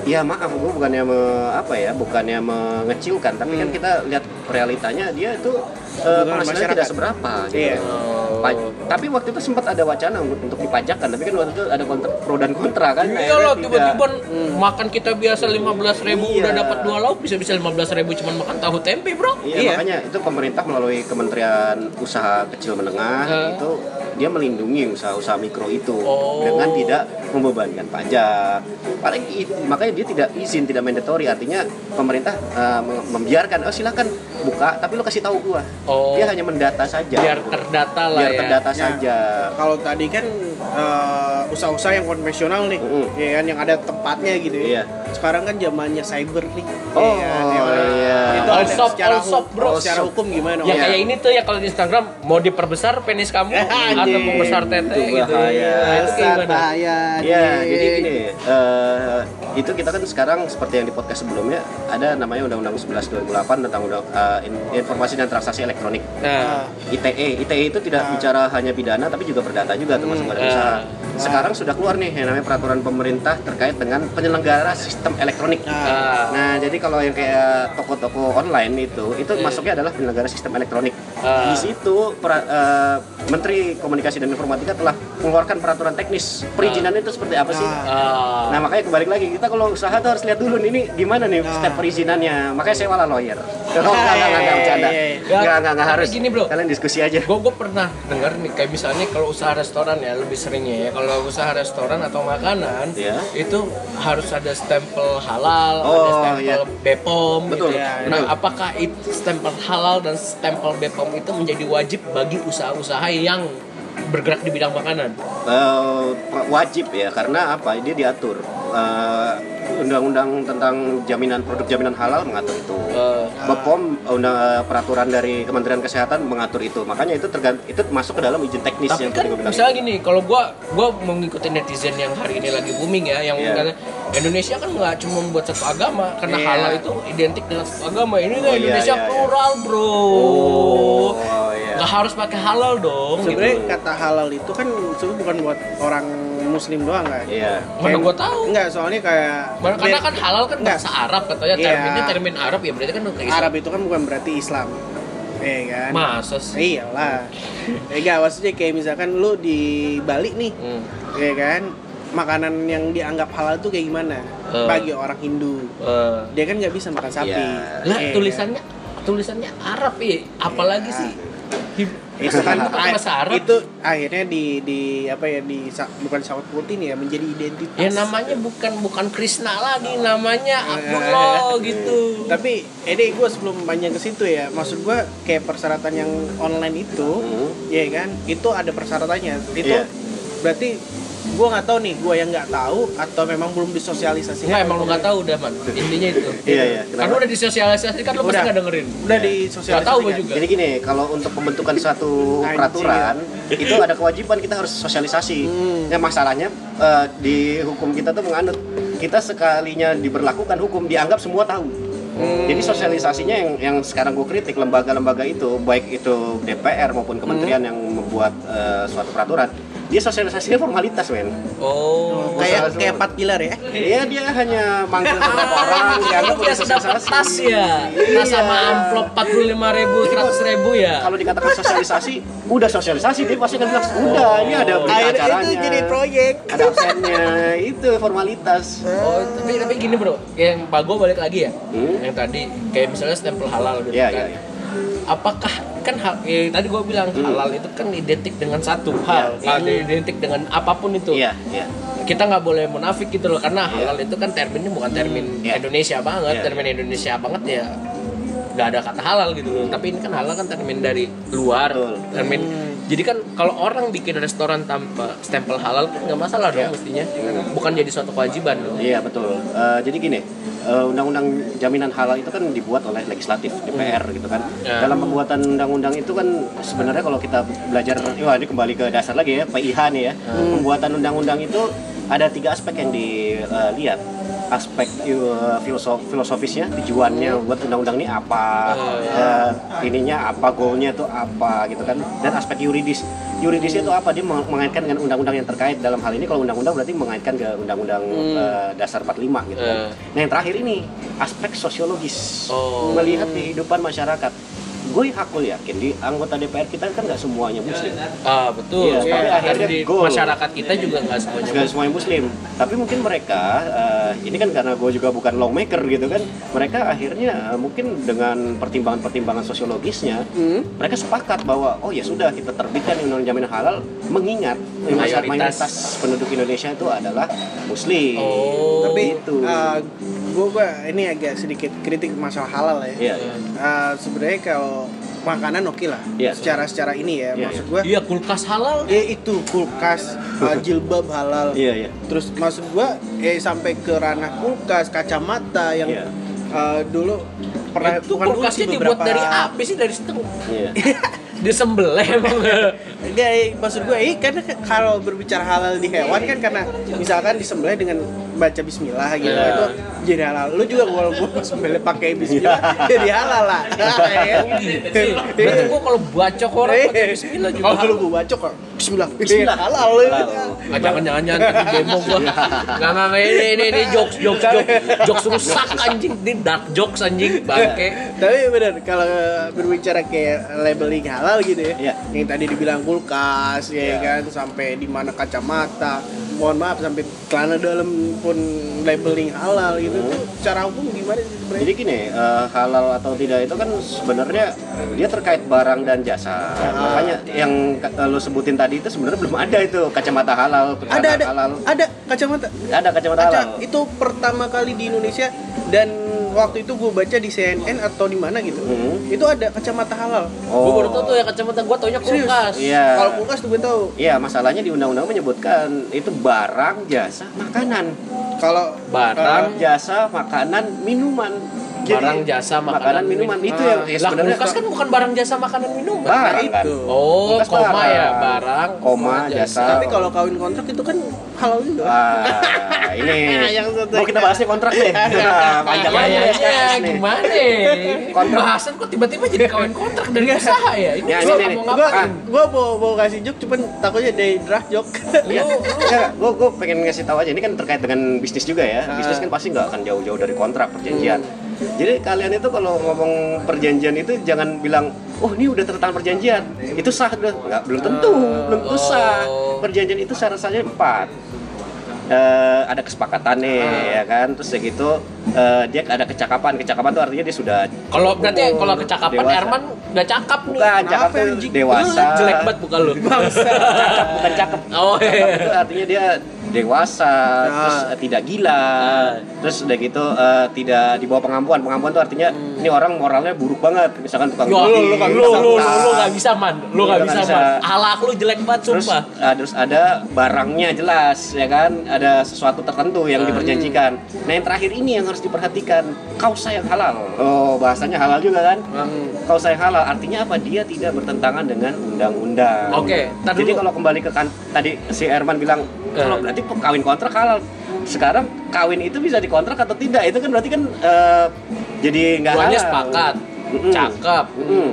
ya maaf gue bukannya me- apa ya, bukannya mengecilkan, tapi kan kita lihat realitanya dia itu Kebutuhan penghasilannya tidak seberapa gitu. Iya. Oh. Pa- tapi waktu itu sempat ada wacana untuk, untuk dipajakkan, tapi kan waktu itu ada kontra, pro dan kontra kan. Iya akhirnya loh, tiba-tiba makan kita biasa 15.000 ribu Iya. udah dapat dua lauk bisa-bisa 15.000 ribu cuma makan tahu tempe bro. Iya, Iya. makanya itu pemerintah melalui Kementerian Usaha Kecil Menengah Eh. itu dia melindungi usaha-usaha mikro itu Oh. dengan tidak membebankan pajak. Paling makanya dia tidak izin, tidak mandatory. Artinya pemerintah mem- membiarkan, oh silakan buka, tapi lo kasih tahu gua. Oh. Dia hanya mendata saja. Biar terdata lah Biar ya. Terdata Ya. saja. Kalau tadi kan eh, usaha-usaha yang konvensional nih, Mm-mm. ya kan yang ada tempatnya gitu ya. Iya. Sekarang kan zamannya cyber nih. Oh, Iya, ya kan? iya. Itu All shop, secara all shop, bro. Secara hukum gimana? Ya Om? kayak ini tuh ya kalau di Instagram mau diperbesar penis kamu atau membesar tete Itu gitu. bahaya. Nah, itu kayak gimana? bahaya. Ya, nih. jadi gini, eh, itu kita kan sekarang seperti yang di podcast sebelumnya ada namanya Undang-Undang 11 2008 tentang undang, eh, in- informasi dan transaksi elektronik. Nah, ITE, ITE itu tidak bicara hanya pidana tapi juga perdata juga termasuk badan Ah. usaha. Sekarang sudah keluar nih yang namanya peraturan pemerintah terkait dengan penyelenggara sistem elektronik. ah, Nah, jadi kalau yang kayak toko-toko online itu, itu masuknya adalah penyelenggara sistem elektronik. Ah. Di situ pra- eh, Menteri Komunikasi dan Informatika telah mengeluarkan peraturan teknis. Perizinannya itu seperti apa sih? ah. Nah, makanya kembali lagi kita kalau usaha tuh harus lihat dulu nih, ini gimana nih Nah. step perizinannya. Makanya saya malah lawyer. Oh, enggak, enggak, enggak, enggak, bercanda. Iya, iya. Enggak, enggak, enggak Tapi harus. gini, bro. Kalian diskusi aja. gue gue pernah dengar nih kayak misalnya kalau usaha restoran ya lebih seringnya ya kalau usaha restoran atau makanan Iya. itu harus ada stempel halal ada Oh, stempel iya. Bepom Betul, gitu. iya, nah betul. apakah itu stempel halal dan stempel Bepom itu menjadi wajib bagi usaha-usaha yang bergerak di bidang makanan? Eh, wajib ya karena apa? Dia diatur. Eh, undang-undang tentang jaminan produk jaminan halal mengatur itu Eh, Bepom undang peraturan dari Kementerian Kesehatan mengatur itu makanya itu tergant itu masuk ke dalam izin teknis tapi yang kan misalnya gini kalau gua gua mengikuti netizen yang hari ini lagi booming ya yang Iya. katanya Indonesia kan nggak cuma membuat satu agama karena Iya. halal itu identik dengan satu agama ini kan Oh, iya, Indonesia iya, iya. plural bro oh iya nggak harus pakai halal dong Sebenarnya gitu. kata halal itu kan sebenarnya bukan buat orang muslim doang kan? iya mana gua tahu Enggak, soalnya kayak Mana- karena kan halal kan bahasa Arab katanya Iya. terminnya termin Arab ya berarti kan udah kayak Arab itu kan bukan berarti Islam. Iya kan? masa sih Iyalah. Eh enggak, maksudnya kayak misalkan lu di Bali nih, Hmm. ya kan? Makanan yang dianggap halal tuh kayak gimana? Eh. Bagi orang Hindu. Eh, Dia kan nggak bisa makan sapi. Iya. lah Iya. tulisannya tulisannya Arab ya apalagi Iya. sih itu kan Arab itu akhirnya di di apa ya di bukan sawat putih nih ya menjadi identitas. ya namanya bukan bukan Krishna lagi namanya Eh. Abdullah gitu Tapi ini gue sebelum panjang ke situ ya, maksud gue kayak persyaratan yang online itu, Hmm. ya kan, itu ada persyaratannya. Itu Iya. berarti gue nggak tahu nih, gue yang nggak tahu atau memang belum disosialisasikan. Enggak emang lu nggak tahu udah man intinya itu Iya, iya. kan lu udah disosialisasikan lu pasti nggak dengerin Udah Iya. disosialisasikan. Nggak tahu gua juga. Jadi gini, kalau untuk pembentukan suatu peraturan itu ada kewajiban kita harus sosialisasi. Hmm. Ya masalahnya eh, di hukum kita tuh menganut kita sekalinya diberlakukan hukum dianggap semua tahu. Hmm. Jadi sosialisasinya yang yang sekarang gue kritik lembaga-lembaga itu baik itu DPR maupun kementerian Hmm. yang membuat eh, suatu peraturan, dia sosialisasinya formalitas men. oh kayak Masalah kayak empat pilar ya. Iya dia hanya manggil beberapa orang dianggap udah biasa dapat sosialisasi. tas ya tas Iya. sama amplop 45 ribu 100 ribu ya Kalau dikatakan sosialisasi, udah sosialisasi dia pasti akan bilang udah ini ada Akhirnya acaranya. itu jadi proyek. ada absennya itu formalitas Oh, tapi tapi gini bro, yang Pago balik lagi ya, Hmm. yang tadi kayak misalnya stempel halal gitu Iya, kan. iya, iya. Apakah kan hal, eh, tadi gue bilang Hmm. halal itu kan identik dengan satu hal, Iya, ada identik dengan apa pun itu. iya iya Kita nggak boleh munafik gitu loh, karena halal itu kan terminnya bukan termin Iya. Indonesia banget, Iya, termin Indonesia banget ya nggak ada kata halal gitu loh. Tapi ini kan halal kan termin dari luar, termin. Jadi kan kalau orang bikin restoran tanpa stempel halal kan nggak masalah dong Iya. mestinya, bukan jadi suatu kewajiban dong. iya betul Eh, jadi gini eh, undang-undang jaminan halal itu kan dibuat oleh legislatif DPR gitu kan. Ya. dalam pembuatan undang-undang itu kan sebenarnya kalau kita belajar wah ini kembali ke dasar lagi ya PIH nih ya. Pembuatan undang-undang itu ada tiga aspek yang dilihat aspek uh, filosof filosofisnya tujuannya buat undang-undang ini apa eh, ininya apa goalnya itu apa gitu kan. Dan aspek yuridis yuridisnya itu apa? Dia meng- mengaitkan dengan undang-undang yang terkait. Dalam hal ini kalau undang-undang berarti mengaitkan ke undang-undang eh, dasar 45 gitu kan. Nah yang terakhir ini aspek sosiologis. Oh. melihat kehidupan masyarakat gue hakul yakin di anggota DPR kita kan nggak semuanya muslim Ah betul. Iya, tapi Dan akhirnya di goal. masyarakat kita juga nggak semuanya. nggak semuanya muslim tapi mungkin mereka eh, ini kan karena gue juga bukan lawmaker gitu kan mereka akhirnya eh, mungkin dengan pertimbangan-pertimbangan sosiologisnya Hmm. mereka sepakat bahwa oh ya sudah kita terbitkan undang jaminan halal mengingat eh, Mayoritas. mayoritas penduduk Indonesia itu adalah muslim Oh. Tapi gitu. Gue gua ini agak sedikit kritik masalah halal ya. Iya, Eh, Sebenarnya kalau makanan oke lah. Iya. Secara secara ini ya, Iya, maksud gue. Iya kulkas halal. Ya itu kulkas, eh, jilbab halal. iya iya Terus maksud gua eh sampai ke ranah kulkas, kacamata yang Iya. eh, dulu pernah itu bukan kulkasnya dibuat beberapa- dari apa sih dari situ? iya Disembelih emang. Enggak, maksud gue, eh, karena ke- kalau berbicara halal di hewan kan karena misalkan disembelih dengan baca bismillah gitu Iya. itu jadi halal. Lu juga kalau gua sembelih pakai bismillah jadi halal lah. Ya. Berarti gua kalau bacok orang pakai bismillah juga. Kalau baca kok bismillah. Bismillah. halal. Ah, jangan jangan jangan demo gua. Enggak enggak enggak, ini ini ini jokes jokes jokes jokes rusak anjing ini dark jokes anjing bangke. Tapi bener kalau berbicara kayak labeling halal gitu ya. Iya. Yang tadi dibilang kulkas ya Iya. kan sampai di mana kacamata. mohon maaf sampai celana dalam pun labeling halal gitu Hmm. tuh secara hukum gimana sih sebenarnya Jadi gini, eh, halal atau tidak itu kan sebenarnya dia terkait barang dan jasa. Makanya yang ka- lo sebutin tadi itu sebenarnya belum ada itu kacamata halal, ada ada halal. ada kacamata Ada kacamata Kaca halal. itu pertama kali di Indonesia dan waktu itu gue baca di CNN atau di mana gitu Hmm. itu ada kacamata halal Gue baru tau tuh ya kacamata gue taunya kulkas. Iya. kalau kulkas tuh gue tahu Iya, masalahnya di undang-undang menyebutkan itu barang, jasa, makanan. kalau Barang, Jasa, makanan, minuman. barang, jasa, makanan, minuman. minum. Itu Ah, yang ya sebenarnya kulkas kan bukan barang jasa makanan minuman. barang kan. itu. Oh, Kulkas koma barang. ya, barang, Koma, jasa. tapi kalau kawin kontrak itu kan halal juga Wah, ini Yang satu. mau kita bahasnya kontrak deh. Nah, panjang Ya, aja ya, ya, ya, SKS nih. gimana ya? Kontrak. Bahasan kok tiba-tiba jadi kawin kontrak dari usaha ya? Ini Ya, gua mau gue ngapain? gue mau mau kasih joke cuman takutnya dari draft joke Lu, lu Ya, gue gue pengen ngasih tahu aja ini kan terkait dengan bisnis juga ya. Ah. Bisnis kan pasti nggak akan jauh-jauh dari kontrak perjanjian. Jadi kalian itu kalau ngomong perjanjian itu jangan bilang, oh ini udah tentang perjanjian, itu sah nggak belum tentu, belum tentu sah. Oh. Perjanjian itu syarat-syaratnya empat. Eh, ada kesepakatan nih ya kan terus ya gitu eh, dia ada kecakapan kecakapan tuh artinya dia sudah Kalau berarti kalau kecakapan dewasa. Erman nggak cakap nih. bukan cakap tuh dewasa Lu jelek banget bukan lu. cakep bukan cakep Oh Cakep iya. itu artinya dia dewasa, Ah. terus eh, tidak gila, terus udah gitu eh, tidak di bawah pengampuan. Pengampuan itu artinya ini orang moralnya buruk banget, misalkan tukang Lu, lu, lu, lu, tukang lu, lu, tas. lu gak bisa man, lu Lu gak nggak bisa bisa. man. Alak lu jelek banget Terus, sumpah. eh, terus ada barangnya jelas, ya kan? Ada sesuatu tertentu yang Hmm. diperjanjikan. Nah yang terakhir ini yang harus diperhatikan, kau sayang halal. Oh bahasanya halal juga kan? Kau sayang halal artinya apa? Dia tidak bertentangan dengan undang-undang. Oke, tar Jadi kalau kembali ke kan tadi si Erman bilang kalau Eh. berarti kawin kontrak halal. Sekarang kawin itu bisa dikontrak atau tidak? Itu kan berarti kan eh, jadi nggak halal. Sepakat, Mm-mm. cakep. Mm-mm.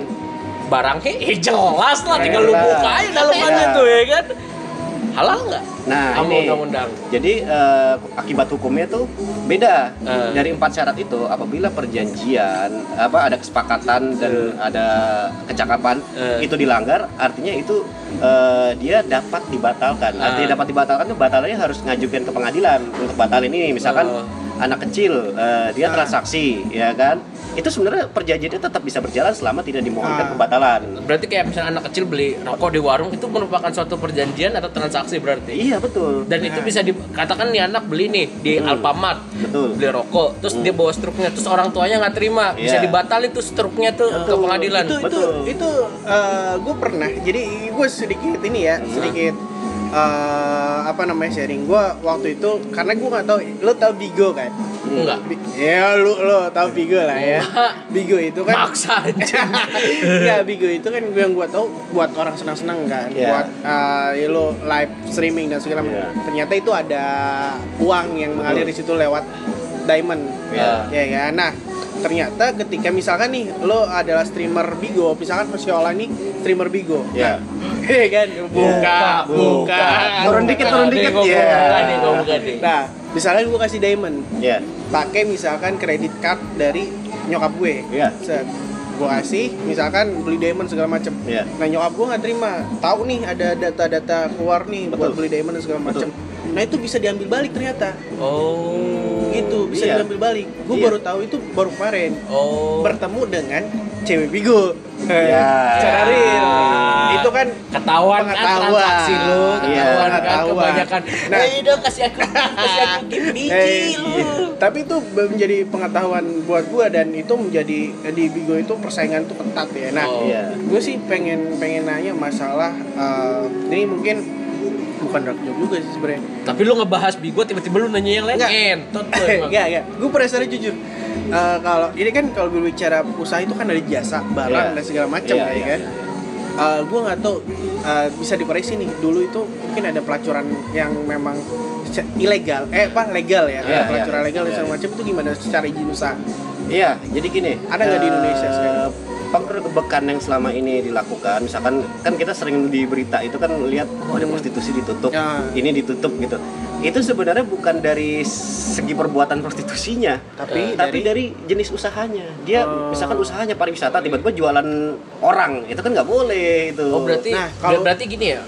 Barangnya eh jelas lah, tinggal lu buka aja dalamannya Iya. tuh ya kan. Halal nggak? Nah, Sama ini. undang-undang. Jadi eh, akibat hukumnya tuh beda Eh. dari empat syarat itu. Apabila perjanjian apa ada kesepakatan dan ada kecakapan Eh. itu dilanggar, artinya itu eh, dia dapat dibatalkan. Ah. Artinya dapat dibatalkan itu batalnya harus ngajukan ke pengadilan untuk batalin ini. Misalkan Oh. anak kecil eh, dia transaksi, ya kan? Itu sebenarnya perjanjiannya tetap bisa berjalan selama tidak dimohonkan Ah. kebatalan. Berarti kayak misalnya anak kecil beli rokok di warung itu merupakan suatu perjanjian atau transaksi berarti. Iya betul. Dan itu bisa dikatakan nih anak beli nih di Hmm. Alfamart Betul. beli rokok, terus dia bawa struknya, terus orang tuanya nggak terima, bisa Iya. dibatalin tuh struknya tuh ke pengadilan. itu itu Betul. itu gue pernah jadi gue sedikit ini ya Hmm. sedikit eh, apa namanya sharing gue waktu itu karena gue nggak tahu lo tau Bigo kan Enggak. Ya lu lo tau Bigo lah ya Enggak. Bigo itu kan Maksa. Enggak, Bigo itu kan yang gue tau buat orang senang-senang kan Iya. buat eh, ya lo live streaming dan segala macam Iya. ternyata itu ada uang yang mengalir di situ lewat diamond. Iya. ya kan nah ternyata ketika misalkan nih lo adalah streamer Bigo misalkan Masyola nih streamer Bigo. Iya. Iya kan? Buka Buka, buka. Turun dikit, turun dikit, ya. nah misalkan gue kasih diamond. Iya. pakai misalkan kredit card dari nyokap gue. Iya. set. Gue kasih misalkan beli diamond segala macem. Iya. nah nyokap gue nggak terima. Tahu nih ada data-data keluar nih buat Betul. beli diamond dan segala macem nah itu bisa diambil balik ternyata Oh. gitu bisa Iya. diambil balik gue Iya. baru tahu itu baru kemarin Oh. bertemu dengan cewek Bigo Iya. secara real itu kan ketahuan kan transaksi lu, Iya, ketahuan kan pengetahuan. kebanyakan. Nah. eh dong kasih aku kasih aku biji Eh, lu. tapi itu menjadi pengetahuan buat gue dan itu menjadi di Bigo itu persaingan tuh ketat ya nah Oh. Iya. gue sih pengen pengen nanya masalah eh, ini mungkin bukan dark joke juga sih sebenarnya Tapi lu ngebahas Bigo tiba-tiba lu nanya yang lain Enggak. entot lu emang. Enggak. Gue penasaran jujur. Eh, kalau ini kan kalau berbicara usaha itu kan ada jasa, barang Iya. dan segala macam Iya, ya iya. kan. gue nggak tahu eh, bisa dikoreksi nih. Dulu itu mungkin ada pelacuran yang memang ilegal, eh apa legal ya, Iya, ada pelacuran iya. legal dan Iya, segala iya. macam itu gimana secara izin usaha? Iya, jadi gini. Ada nggak di Indonesia eh, sekarang? Penggerbekan yang selama ini dilakukan, misalkan kan kita sering di berita itu kan lihat oh ada prostitusi ditutup, Ya. ini ditutup gitu. Itu sebenarnya bukan dari segi perbuatan prostitusinya, Tapi tapi dari- dari jenis usahanya. Dia Oh. misalkan usahanya pariwisata tiba-tiba jualan orang, itu kan nggak boleh itu. Oh berarti Nah, kalau- berarti gini ya.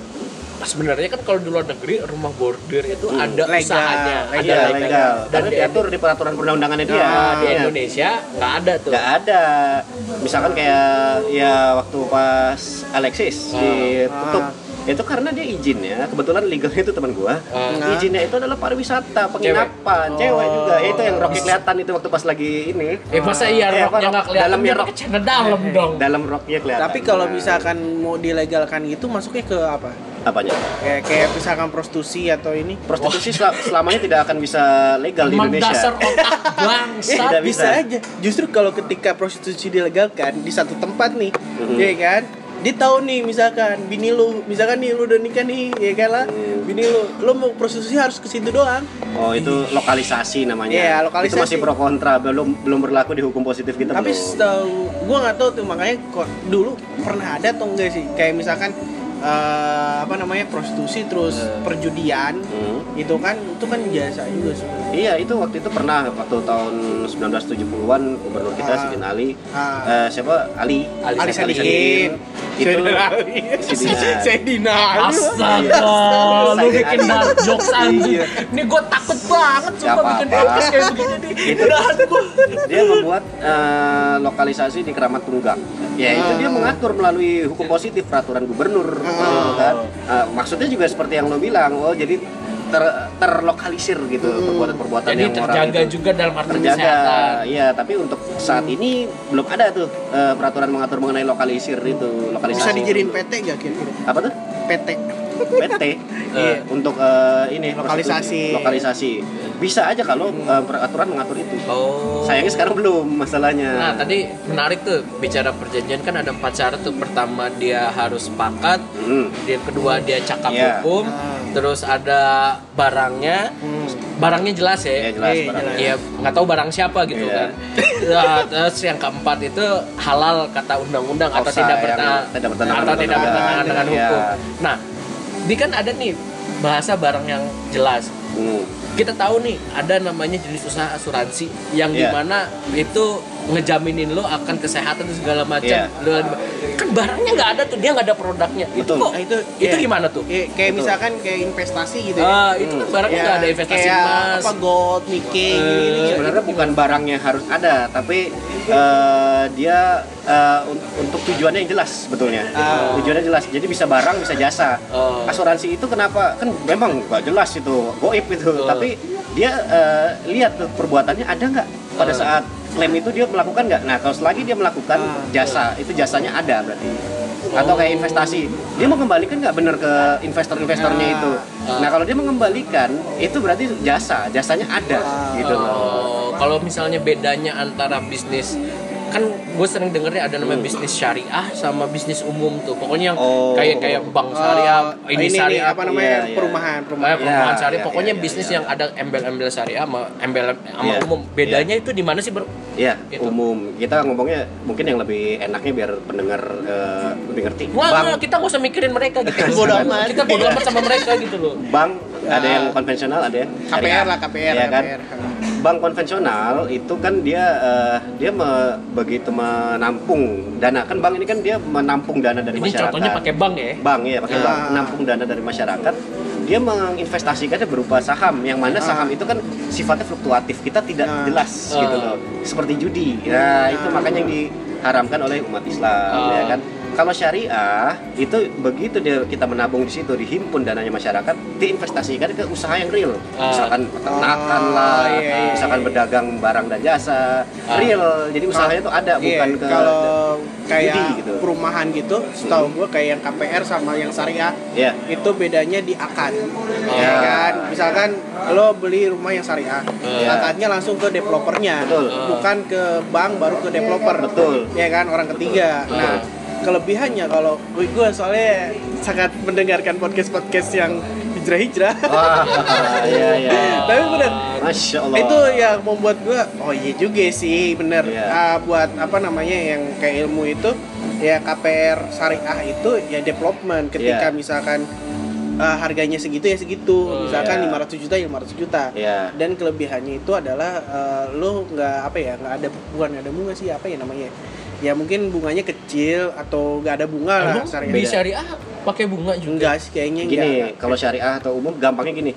Sebenarnya kan kalau di luar negeri rumah bordir itu Hmm. ada Legal, usahanya, legal, ada Iya, legal. Dan Karena di, diatur di peraturan perundang-undangannya dia. Nah, di Iya. Indonesia nggak ada tuh. Nggak ada. Misalkan kayak ya waktu pas Alexis ditutup. Itu karena dia izin ya. Kebetulan legalnya itu teman gua. Ah. Izinnya itu adalah pariwisata, penginapan, cewek, juga. Ya, itu yang roknya kelihatan itu waktu pas lagi ini. Eh masa iya Eh, roknya nggak kelihatan? dalamnya Dia rok. celana dalam dong. Dalam roknya kelihatan. Tapi kalau Nah, misalkan mau dilegalkan gitu masuknya ke apa? Apanya? Kayak kayak misalkan prostitusi atau ini? Prostitusi sel- selamanya tidak akan bisa legal di Indonesia. dasar otak bangsa. Tidak bisa. bisa. aja. Justru kalau ketika prostitusi dilegalkan di satu tempat nih, Mhm. ya kan? Dia tahu nih misalkan bini lu, misalkan nih lu udah nikah nih, ya kan lah. Hmm. Bini lu, lu mau prostitusi harus ke situ doang. Oh itu lokalisasi namanya. Iya, lokalisasi. Itu masih pro kontra, belum belum berlaku di hukum positif kita. Tapi belum. setahu gua nggak tahu tuh makanya kok dulu pernah ada atau enggak sih? Kayak misalkan eh, apa namanya prostitusi terus perjudian Hmm. itu kan itu kan jasa juga sebenarnya. Iya itu waktu itu pernah waktu tahun 1970-an gubernur kita Ah. Sidin Ali Ah. eh, siapa Ali Ali Ali Sadikin. Itu Ali. Astaga, lu Saya bikin dark jokes anjing. Iya. Ini gue takut banget coba bikin podcast kayak begini. Itu- dia membuat eh, lokalisasi di Keramat Tunggak ya itu dia mengatur melalui hukum positif peraturan gubernur gitu kan Eh, maksudnya juga seperti yang lo bilang oh jadi ter- terlokalisir gitu perbuatan-perbuatan Jadi yang orang terjaga itu juga dalam arti terjaga kesehatan. iya tapi untuk saat ini belum ada tuh eh, peraturan mengatur mengenai lokalisir itu lokalisasi Bisa dijadiin PT gak kira-kira? apa tuh PT. PT Iya. untuk eh, ini Lokalisasi. lokalisasi bisa aja kalau eh, peraturan mengatur itu Oh. sayangnya sekarang belum masalahnya Nah tadi menarik tuh bicara perjanjian kan ada empat syarat tuh pertama dia harus sepakat, Hmm. yang kedua dia cakap Iya. hukum, terus ada barangnya, barangnya jelas ya, Ya, jelas Iya, barangnya. Iya nggak tahu barang siapa gitu Iya. kan. Nah, terus yang keempat itu halal kata undang-undang atau Offside, tidak bertentangan tidak bertentangan atau dengan tidak bertentangan dengan hukum. Nah, ini kan ada nih bahasa barang yang jelas. Hmm. Kita tahu nih ada namanya jenis usaha asuransi yang Iya. di mana itu ngejaminin lo akan kesehatan dan segala macam. Iya. Lo- Kan barangnya nggak ada tuh, dia nggak ada produknya. Betul. Kok Nah, itu itu iya. gimana tuh? Kayak, kayak Betul. misalkan kayak investasi gitu ya. Ah, itu kan barangnya Ya, nggak ada investasi kayak emas. apa gold, Nikkei Eh, gitu, sebenarnya bukan barangnya harus ada tapi eh, dia un- untuk tujuannya yang jelas sebetulnya Ah. tujuannya jelas jadi bisa barang bisa jasa Oh. asuransi itu kenapa kan memang nggak jelas itu goib itu Betul. tapi dia eh, lihat tuh perbuatannya ada nggak pada Oh. saat klaim itu dia melakukan nggak nah kalau selagi dia melakukan Ah. jasa itu jasanya ada berarti atau kayak investasi dia mau kembalikan nggak bener ke investor-investornya Ah. itu nah kalau dia mengembalikan itu berarti jasa jasanya ada Ah. gitu loh Oh, kalau misalnya bedanya antara bisnis kan gue sering dengernya ada namanya bisnis syariah sama bisnis umum tuh pokoknya yang Oh. kayak kayak bank syariah Oh, ini, nih, syariah apa namanya iya, iya. perumahan perumahan perumahan Iya, syariah iya, pokoknya iya, bisnis iya. yang ada embel-embel syariah sama embel sama umum bedanya itu di mana sih bro Iya, Gitu. umum. Kita ngomongnya mungkin yang lebih enaknya biar pendengar eh, lebih ngerti. Wah, bank, kita nggak usah mikirin mereka gitu. Bodo amat. Kita bodo amat sama mereka gitu loh. bank ada yang konvensional, ada yang KPR lah KPR, Iya kan? KPR. Bank konvensional itu kan dia eh, dia me- begitu menampung dana kan bank ini kan dia menampung dana dari Ini masyarakat. contohnya pakai bank ya. bank ya pakai bank Ah. menampung dana dari masyarakat dia menginvestasikannya berupa saham yang mana saham itu kan sifatnya fluktuatif kita tidak Ah. jelas Ah. gitu loh seperti judi nah itu makanya yang diharamkan oleh umat Islam Ah. ya kan kalau syariah itu begitu dia kita menabung di situ dihimpun dananya masyarakat diinvestasikan ke usaha yang real Ah. misalkan peternakan Oh, lah iya, iya, misalkan iya. berdagang barang dan jasa Ah. real jadi usahanya tuh ada Iya, bukan ke kalau kayak judi gitu. perumahan gitu, setahu gue kayak yang KPR sama yang syariah ya itu bedanya di akad, Oh. ya kan? Misalkan lo beli rumah yang syariah, Iya. akadnya langsung ke developernya, Betul. bukan ke bank baru ke developer, Betul. ya kan? Orang ketiga. Betul. Nah, kelebihannya kalau gue soalnya sangat mendengarkan podcast podcast yang hijrah-hijrah. wah iya iya Tapi bener, Masya Allah. itu yang membuat gua oh iya juga sih bener Iya. Ah, buat apa namanya yang kayak ilmu itu ya KPR syariah itu ya development ketika Iya. misalkan ah, harganya segitu ya segitu Oh, misalkan iya. 500 juta ya 500 juta Iya. dan kelebihannya itu adalah eh, lo nggak apa ya nggak ada bukan ada bunga sih apa ya namanya ya mungkin bunganya kecil atau nggak ada bunga lah Emang syariah. di syariah pakai bunga juga Enggak sih kayaknya gini enggak. kalau syariah atau umum gampangnya gini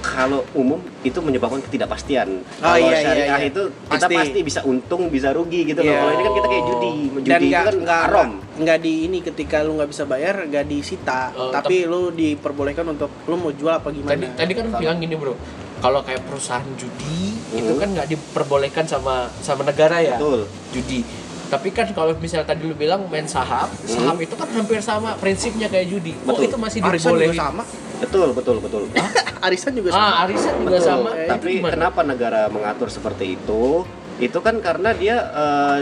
kalau umum itu menyebabkan ketidakpastian. Oh, kalau iya, iya, syariah iya. itu kita Pasti. pasti. bisa untung, bisa rugi gitu loh. Iya. Kalau ini kan kita kayak judi. Judi Dan itu nggak kan nggak haram. nggak di ini ketika lu nggak bisa bayar nggak disita, Oh, tapi lu diperbolehkan untuk lu mau jual apa gimana. tadi tadi kan bilang gini bro kalau kayak perusahaan judi itu Hmm. kan nggak diperbolehkan sama sama negara ya Betul. judi tapi kan kalau misalnya tadi lu bilang main saham saham itu kan hampir sama prinsipnya kayak judi kok Betul. itu masih Arisan juga dibolehin sama. Betul, betul, betul. Arisan juga sama. ah arisan juga Betul. sama Eh, Tapi kenapa negara mengatur seperti itu? Itu kan karena dia eh,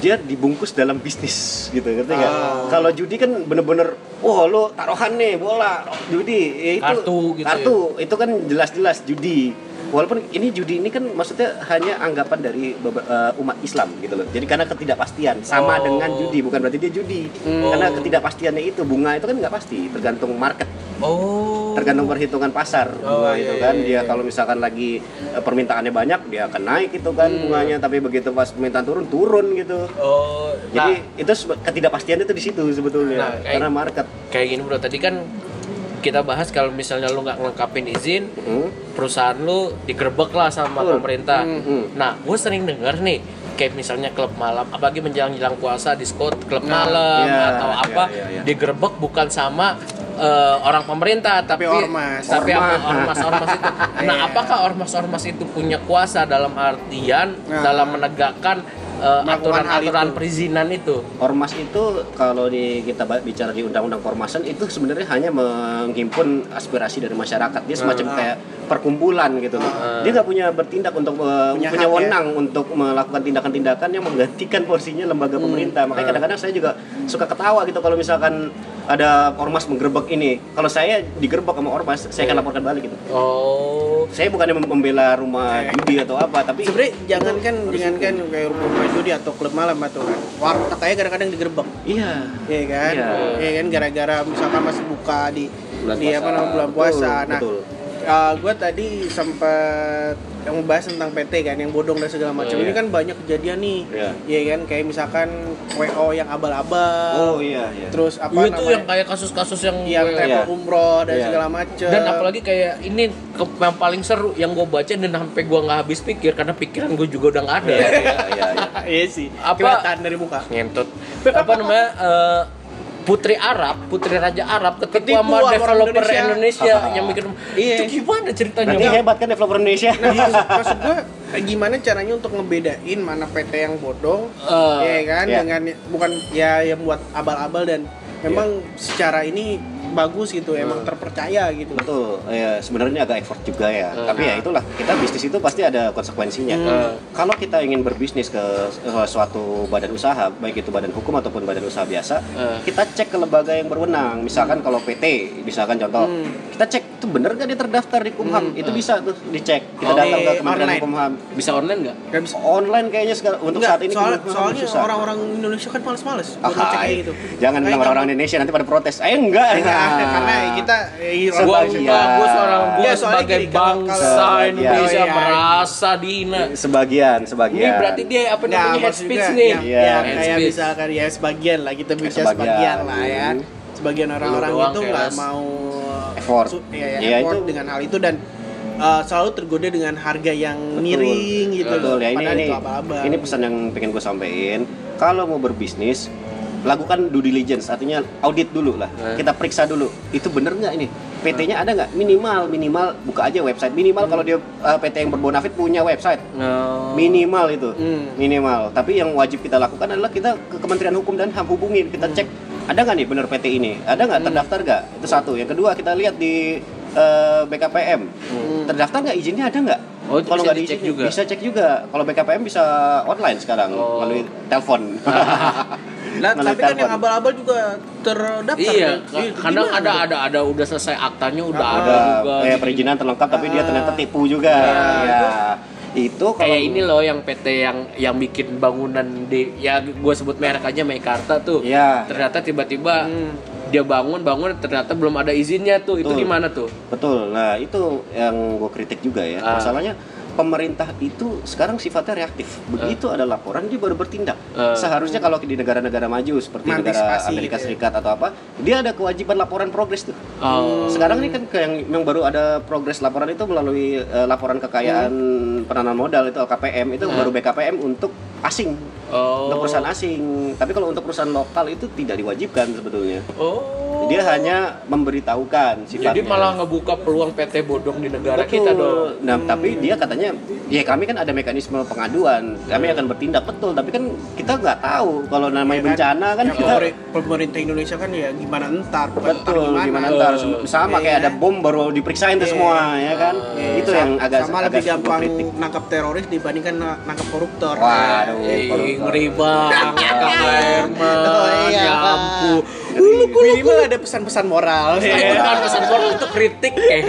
dia dibungkus dalam bisnis gitu, ngerti nggak? Ah. Kalau judi kan bener-bener, wah lo taruhan nih bola, judi, ya itu Kartu gitu kartu, itu kan jelas-jelas judi. Walaupun ini judi ini kan maksudnya hanya anggapan dari eh, umat Islam gitu loh. Jadi karena ketidakpastian sama Oh. dengan judi, bukan berarti dia judi. Karena ketidakpastiannya itu bunga itu kan nggak pasti, tergantung market. Oh. Tergantung perhitungan pasar Oh, bunga iya, itu iya, kan. iya, dia kalau misalkan lagi eh, permintaannya banyak dia akan naik itu kan Hmm. bunganya. Tapi begitu pas permintaan turun turun gitu. Oh jadi nah, itu sebe- ketidakpastian itu di situ sebetulnya Nah, kayak- karena market. kayak gini bro. Tadi kan kita bahas kalau misalnya lu nggak ngelengkapin izin Hmm. perusahaan lu digerebek lah sama Betul. pemerintah. Hmm. Nah, gue sering denger nih kayak misalnya klub malam, apalagi menjelang jelang puasa diskon klub Nah, malam iya, atau iya, apa iya, iya. digerebek bukan sama eh, orang pemerintah tapi ormas. tapi apa Ormas. ormas-ormas itu. Nah, Iya. apakah ormas-ormas itu punya kuasa dalam artian Nah. dalam menegakkan hal aturan-aturan itu. perizinan itu? ormas itu kalau di kita bicara di undang-undang ormasan itu sebenarnya hanya menghimpun aspirasi dari masyarakat dia semacam Ah. kayak perkumpulan gitu loh dia nggak punya bertindak untuk eh, Punya punya, hak, ya? wewenang untuk melakukan tindakan-tindakan yang menggantikan porsinya lembaga Hmm. pemerintah Ah. makanya kadang-kadang saya juga suka ketawa gitu kalau misalkan ada ormas menggerebek ini kalau saya digerebek sama ormas saya akan laporkan balik gitu Oh, saya bukannya mem- membela rumah judi atau apa tapi Sebenarnya jangan kan jangan kan kayak rumah judi atau klub malam atau kan warteg aja kadang-kadang digerebek. iya Iya kan? Iya. Iya kan gara-gara misalkan masih buka di Bulan di puasa. apa namanya bulan puasa. Betul, nah, betul. Gue tadi sempat yang membahas tentang PT kan yang bodong dan segala macam. Oh, iya. Ini kan banyak kejadian nih. Iya. Iya kan kayak misalkan WO yang abal-abal. oh iya iya Terus apa itu namanya? yang kayak kasus-kasus yang yang Iya. umroh dan Iya. segala macam. dan apalagi kayak ini ke- yang paling seru yang gue baca dan sampai gue nggak habis pikir karena pikiran gue juga udah nggak ada iya iya iya, iya. iya sih. Apa- Kelihatan dari muka. ngentut apa namanya eh, Putri Arab, Putri Raja Arab ketipu Ketipu sama developer Indonesia. Indonesia, yang mikir Iya. itu gimana ceritanya? Nanti Bang? hebat kan developer Indonesia. Nah, maksud, maksud gue gimana caranya untuk ngebedain mana PT yang bodong, Eh, ya kan, iya. dengan bukan ya yang buat abal-abal dan memang secara ini bagus gitu, emang terpercaya gitu. Betul, ya sebenarnya agak effort juga ya. Hmm. Tapi ya itulah, kita bisnis itu pasti ada konsekuensinya. Hmm. Kalau kita ingin berbisnis ke eh, suatu badan usaha, baik itu badan hukum ataupun badan usaha biasa, Hmm. kita cek ke lembaga yang berwenang. Misalkan kalau PT, misalkan contoh, Hmm. kita cek itu bener gak dia terdaftar di Kumham? Itu bisa tuh dicek. Kita Oh, datang ke Kementerian online. Hukum HAM. bisa online nggak? Gak bisa. Online kayaknya sekarang untuk Enggak, saat ini soal- soalnya orang-orang Indonesia kan males-males buat Ah, ngecek kayak hai. gitu. Jangan bilang orang-orang Indonesia nanti pada protes. Ayo enggak. Nah. karena kita eh, Gua enggak, gua seorang gua Ya, sebagai gini, bangsa kalau- Indonesia iya. merasa dihina. sebagian, sebagian. Ini berarti dia apa Nggak, namanya head maksud speech nih. yang- Iya. yang Head kayak speech. misalkan ya sebagian lah kita bisa Sebagian. sebagian, lah ya. Sebagian orang-orang itu nggak mau Effort. su- ya, ya, Iya, effort itu- dengan hal itu dan uh, selalu tergoda dengan harga yang miring gitu Betul ya ini ini, itu abal-abal. ini pesan yang pengen gue sampaikan. Kalau mau berbisnis lakukan due diligence artinya audit dulu lah. Eh. kita periksa dulu. Itu bener nggak ini? PT-nya ada nggak? Minimal minimal buka aja website. Minimal kalau dia uh, PT yang berbonafit punya website. Oh. minimal itu. Hmm. minimal. Tapi yang wajib kita lakukan adalah kita ke Kementerian Hukum dan HAM hubungin. Kita cek ada nggak nih bener PT ini? Ada nggak? Terdaftar nggak? Itu satu. Yang kedua kita lihat di eh, BKPM terdaftar nggak? Izinnya ada nggak? Oh, itu bisa nggak dicek juga? bisa cek juga. Kalau BKPM bisa online sekarang Oh. melalui telepon Lah, Melalui tapi kan yang abal-abal juga terdaftar Iya, kan? Iya, kadang gimana ada ada ada udah selesai aktanya udah Ah. ada juga. kayak perizinan terlengkap tapi dia Ah. ternyata tipu juga Iya. ya itu kalau kayak ini loh yang PT yang yang bikin bangunan di ya gue sebut merek aja Meikarta tuh. Iya. Ternyata tiba-tiba Hmm. dia bangun bangun ternyata belum ada izinnya tuh. Itu Betul. gimana tuh? Betul. Nah, itu yang gue kritik juga ya. Ah. Masalahnya pemerintah itu sekarang sifatnya reaktif. Begitu ada laporan dia baru bertindak. Eh. Seharusnya kalau di negara-negara maju seperti negara Amerika gitu ya. Serikat atau apa, dia ada kewajiban laporan progres tuh. Oh. Sekarang ini kan yang, yang baru ada progres laporan itu melalui eh, laporan kekayaan penanaman modal itu LKPM itu baru BKPM untuk asing. Oh. Untuk perusahaan asing. Tapi kalau untuk perusahaan lokal itu tidak diwajibkan sebetulnya. Oh. Dia hanya memberitahukan sifatnya. Jadi malah ngebuka peluang PT bodong di negara Betul. kita dong. Nah, tapi dia katanya, ya kami kan ada mekanisme pengaduan, kami akan bertindak betul. Tapi kan kita nggak tahu kalau namanya Iya kan? bencana kan Ya, kita pemeri- pemerintah Indonesia kan ya gimana entar bukan entar betul gimana ntar sama Iya kayak ada bom baru diperiksain tuh Iya. semua ya kan. Iya, Itu sama- yang agak sama agak lebih gampang kritik. nangkap teroris dibandingkan na- nangkap koruptor. Waduh, ngeri banget. Oh, ya Kak. Ampun. Minimal ada pesan-pesan moral. Ya. bukan pesan moral untuk kritik eh.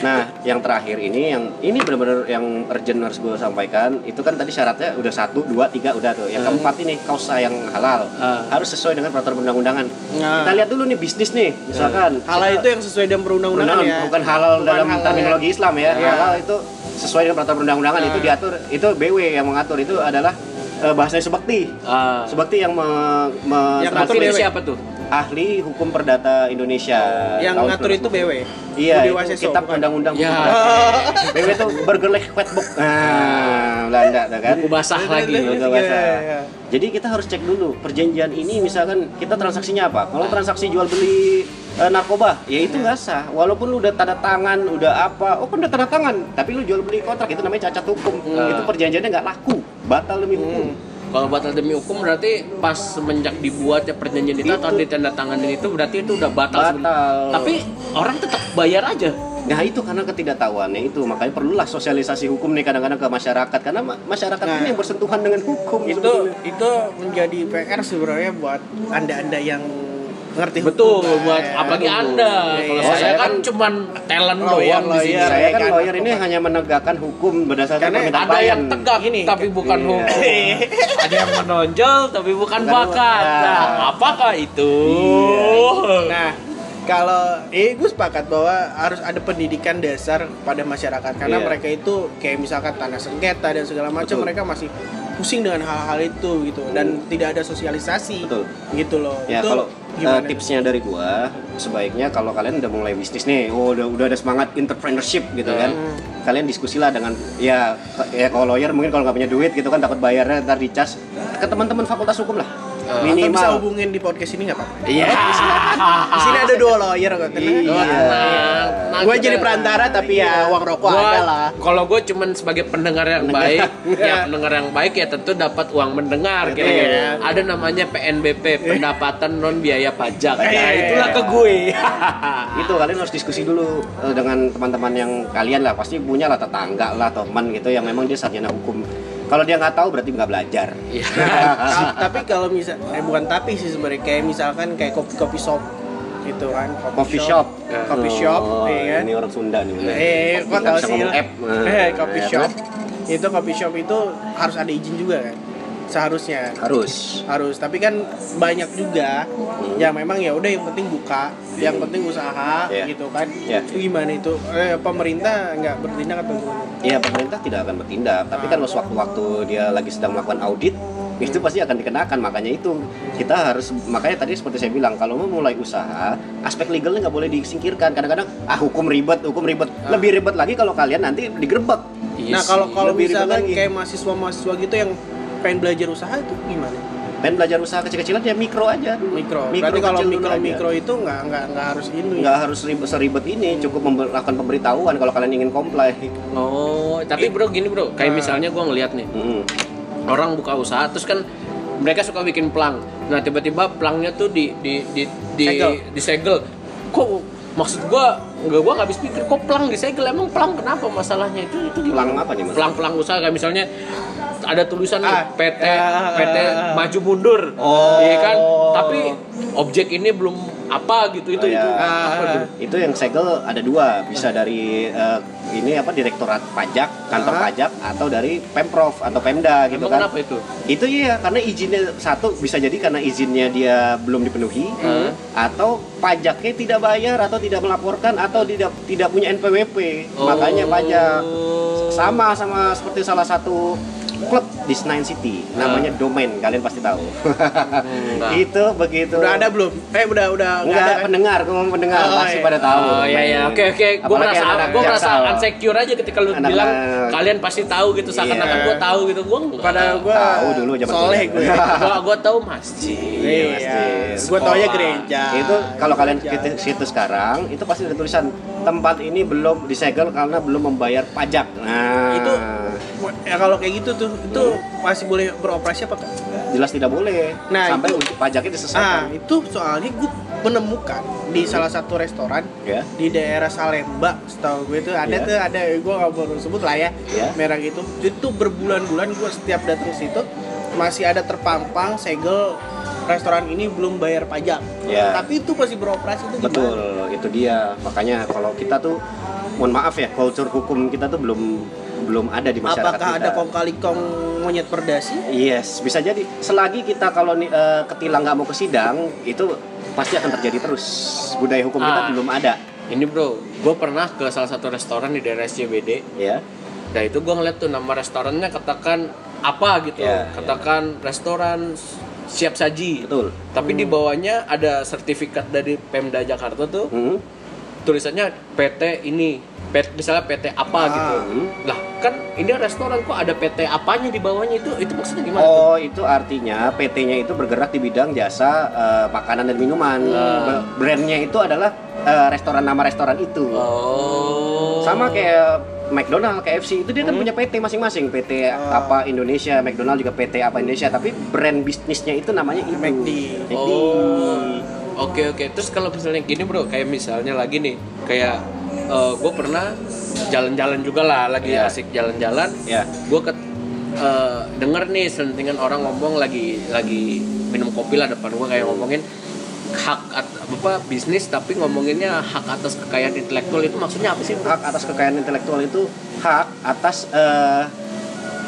Nah, yang terakhir ini yang ini benar-benar yang urgent harus gue sampaikan itu kan tadi syaratnya udah satu, dua, tiga udah tuh. Yang keempat ini kausa yang halal Ah. harus sesuai dengan peraturan perundang-undangan. Nah. Kita lihat dulu nih bisnis nih, misalkan Halal kita- itu yang sesuai dengan perundang-undangan ya. bukan halal Bukan dalam halal terminologi ya. Islam ya. Iya. Halal itu sesuai dengan peraturan perundang-undangan itu Nah. diatur itu BW yang mengatur itu adalah eh, bahasanya subakti. Ah. Subakti yang me, me- Yang siapa tuh? Ahli hukum perdata Indonesia. Yang Tahun ngatur itu 2000. BW. Iya, Budi itu Waseso, kitab undang-undang Ya. hukum perdata. BW itu Burgerlijk Wetboek. Nah, Belanda tuh kan. Buku basah lagi. Betul, Iya, bahasa. iya, iya. Jadi kita harus cek dulu perjanjian ini misalkan kita transaksinya apa. Kalau transaksi jual beli eh, narkoba, ya itu nggak sah. Walaupun lu udah tanda tangan, udah apa, oh kan udah tanda tangan, tapi lu jual beli kontrak itu namanya cacat hukum. Hmm. Itu perjanjiannya nggak laku, batal demi hukum. Kalau batal demi hukum berarti pas semenjak dibuat ya perjanjian itu, atau Itu. ditandatanganin itu berarti itu udah batal. Batal. Tapi orang tetap bayar aja. Nah itu karena ketidaktahuannya itu makanya perlulah sosialisasi hukum nih kadang-kadang ke masyarakat karena ma- masyarakat Nah. ini yang bersentuhan dengan hukum itu sebetulnya. itu menjadi PR sebenarnya buat anda-anda yang ngerti Betul, hukum, buat ya. apalagi Anda. Iya, Kalau iya. saya, saya kan kan cuman talent lawyer, doang di sini. lawyer. Saya kan kan, lawyer ini hanya menegakkan hukum berdasarkan Karena permintaan Ada klien. yang tegak Gini, tapi bukan iya. hukum. Ada yang menonjol tapi bukan Bukan bakat. bakat. Nah, apakah itu? Nah, kalau eh gue sepakat bahwa harus ada pendidikan dasar pada masyarakat karena Iya. mereka itu kayak misalkan tanah sengketa dan segala macam Betul. mereka masih pusing dengan hal-hal itu gitu dan tidak ada sosialisasi Betul. gitu loh. Ya itu kalau gimana? eh, tipsnya dari gua sebaiknya kalau kalian udah mulai bisnis nih, oh udah udah ada semangat entrepreneurship gitu kan. Hmm. Kalian diskusilah dengan ya ya kalau lawyer mungkin kalau nggak punya duit gitu kan takut bayarnya ntar dicas ke teman-teman fakultas hukum lah. Atau bisa Minimal. hubungin di podcast ini nggak apa-apa. Iya. Di sini ada dua lawyer kok. Iya. Nah, Gue jadi perantara tapi ya uang rokok Gua- ada lah. Kalau gue cuman sebagai pendengar yang baik, ya pendengar yang baik ya tentu dapat uang mendengar. Kira-kira Iya. ada namanya PNBP, pendapatan non biaya pajak. Nah, Iya. itulah ke gue. itu kalian harus diskusi dulu eh, dengan teman-teman yang kalian lah pasti punya lah tetangga lah teman gitu yang memang dia sarjana hukum kalau dia nggak tahu berarti nggak belajar. Iya. Tapi kalau misal eh bukan tapi sih sebenarnya kayak misalkan kayak kopi kopi shop gitu kan coffee shop. coffee shop Oh, ya kan? ini orang Sunda nih bener. eh kok Nggak tahu sih? app. Eh coffee shop. Itu coffee shop itu harus ada izin juga kan seharusnya. Harus. Harus. Tapi kan banyak juga yang memang ya udah yang penting buka yang penting usaha Iya. gitu kan. Iya. itu gimana itu? Eh, pemerintah nggak bertindak atau gimana? Ya pemerintah tidak akan bertindak. Tapi kan lo sewaktu-waktu dia lagi sedang melakukan audit itu pasti akan dikenakan. Makanya itu kita harus makanya tadi seperti saya bilang kalau mau mulai usaha aspek legalnya nggak boleh disingkirkan. Kadang-kadang ah hukum ribet hukum ribet. Lebih ribet lagi kalau kalian nanti digerebek. Iya nah kalau kalau misalkan lagi. kayak mahasiswa-mahasiswa gitu yang pengen belajar usaha itu gimana pengen belajar usaha kecil-kecilan ya mikro aja mikro. Mikro Berarti kalau mikro aja. mikro itu nggak nggak nggak harus ini. nggak harus ribet seribet ini cukup melakukan pemberitahuan kalau kalian ingin comply Oh, tapi bro gini bro, kayak Nah. misalnya gue ngeliat nih, Mm. orang buka usaha terus kan mereka suka bikin plang. Nah tiba-tiba plangnya tuh di di di di Segel. disegel. Kok maksud gua nggak gua habis pikir kok plang disegel emang plang kenapa masalahnya itu itu gimana? apa nih, Mas? Plang-plang usaha kayak misalnya ada tulisan Ah, PT ah, PT ah, ah. maju mundur, Oh. iya kan? Tapi objek ini belum apa gitu itu Oh, ya. itu Ah, apa ah. tuh? itu yang segel ada dua bisa dari eh, ini apa direktorat pajak kantor Ah. pajak atau dari pemprov atau pemda gitu Emang kan kenapa itu? itu iya karena izinnya satu bisa jadi karena izinnya dia belum dipenuhi Hmm. atau pajaknya tidak bayar atau tidak melaporkan atau tidak tidak punya NPWP Oh. makanya pajak Sama sama seperti salah satu klub di Senayan City namanya Domain kalian pasti tahu Enggak. itu begitu Udah ada belum? Eh udah udah nggak Enggak, ada kan? pendengar, gue pendengar Oh, pasti iya. pada tahu. Oh iya iya oke oke gue merasa gue merasa insecure aja ketika lu Anak-anak- bilang kalian pasti tahu gitu seakan-akan Iya. gue tahu gitu gue Padahal gua Tahu dulu zaman soleh gue. gue gue tahu masjid Iya, gue tau ya gereja. itu kalau kalian ke situ sekarang itu pasti ada tulisan tempat ini belum disegel karena belum membayar pajak. Nah, itu ya kalau kayak gitu tuh itu masih boleh beroperasi apa kan? jelas tidak boleh. Nah, sampai itu- untuk pajaknya disesuaikan. itu soalnya gue menemukan di salah satu restoran Ya. di daerah Salemba, setahu gue itu ada Iya. tuh ada gue nggak perlu sebut lah ya Iya. merek itu. Itu berbulan-bulan gue setiap datang situ masih ada terpampang segel restoran ini belum bayar pajak. Iya. Tapi itu masih beroperasi itu gimana? Betul, itu dia. Makanya kalau kita tuh mohon maaf ya, kultur hukum kita tuh belum belum ada di masyarakat Apakah kita. ada kong kali kong monyet perdasi? Yes, bisa jadi. Selagi kita kalau nih, eh, ketilang nggak mau ke sidang, itu pasti akan terjadi terus. Budaya hukum kita Ah. belum ada, ini bro gue pernah ke salah satu restoran di daerah SCBD ya. Nah itu gue ngeliat tuh nama restorannya katakan apa gitu, Ya, katakan restoran siap saji. Betul. Tapi di bawahnya ada sertifikat dari Pemda Jakarta tuh, Hmm. Tulisannya PT ini, PT, misalnya PT apa Ah. gitu. Hmm. Lah kan ini restoran kok ada PT apanya di bawahnya itu? Itu maksudnya gimana? tuh? Oh, itu artinya PT-nya itu bergerak di bidang jasa eh, makanan dan minuman. Hmm. Be- Brandnya itu adalah eh, restoran nama restoran itu. Oh. Sama kayak McDonald, KFC itu dia kan Hmm. punya PT masing-masing. PT Ah. apa Indonesia, McDonald juga PT apa Indonesia, tapi brand bisnisnya itu namanya itu. McD. McD. Oh. Oke oke. Terus kalau misalnya gini bro, kayak misalnya lagi nih, kayak gue pernah jalan-jalan juga lah, lagi Iya. asik jalan-jalan. Ya. gue ke eh, denger nih selentingan orang ngomong lagi lagi minum kopi lah depan gue kayak ngomongin hak at- apa bisnis tapi ngomonginnya hak atas kekayaan intelektual itu maksudnya apa sih hak atas kekayaan intelektual itu hak atas eh,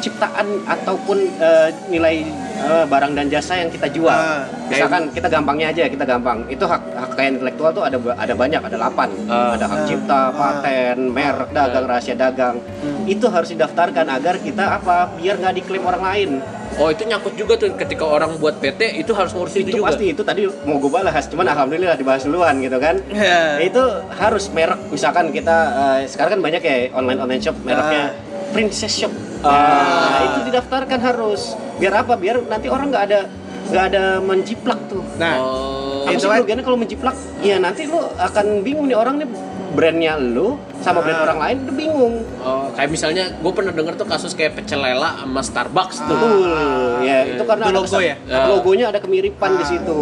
ciptaan ataupun eh, nilai eh, barang dan jasa yang kita jual. Ah, Misalkan kita gampangnya aja, kita gampang. Itu hak hak kekayaan intelektual tuh ada ada banyak, ada 8. Ah. ada hak Ah. cipta, paten, merek dagang, rahasia dagang. Hmm. Itu harus didaftarkan agar kita apa? Biar nggak diklaim orang lain. Oh itu nyangkut juga tuh ketika orang buat PT itu harus ngurusin itu, Itu juga. pasti itu tadi mau gue bahas, cuman alhamdulillah dibahas duluan gitu kan. Ya. itu harus merek misalkan kita eh, sekarang kan banyak ya online online shop mereknya princess shop. Nah, itu didaftarkan harus biar apa biar nanti orang nggak ada nggak ada menjiplak tuh Nah, Oh. apa Itu sih kan- kerugiannya kalau menjiplak ya nanti lu akan bingung nih orang nih brandnya lu sama brand Ah. orang lain udah bingung Oh, kayak misalnya gue pernah denger tuh kasus kayak pecel lela sama Starbucks tuh. betul ya itu karena Itu ada logo kesan- ya? Ah. logonya ada kemiripan di Ah. situ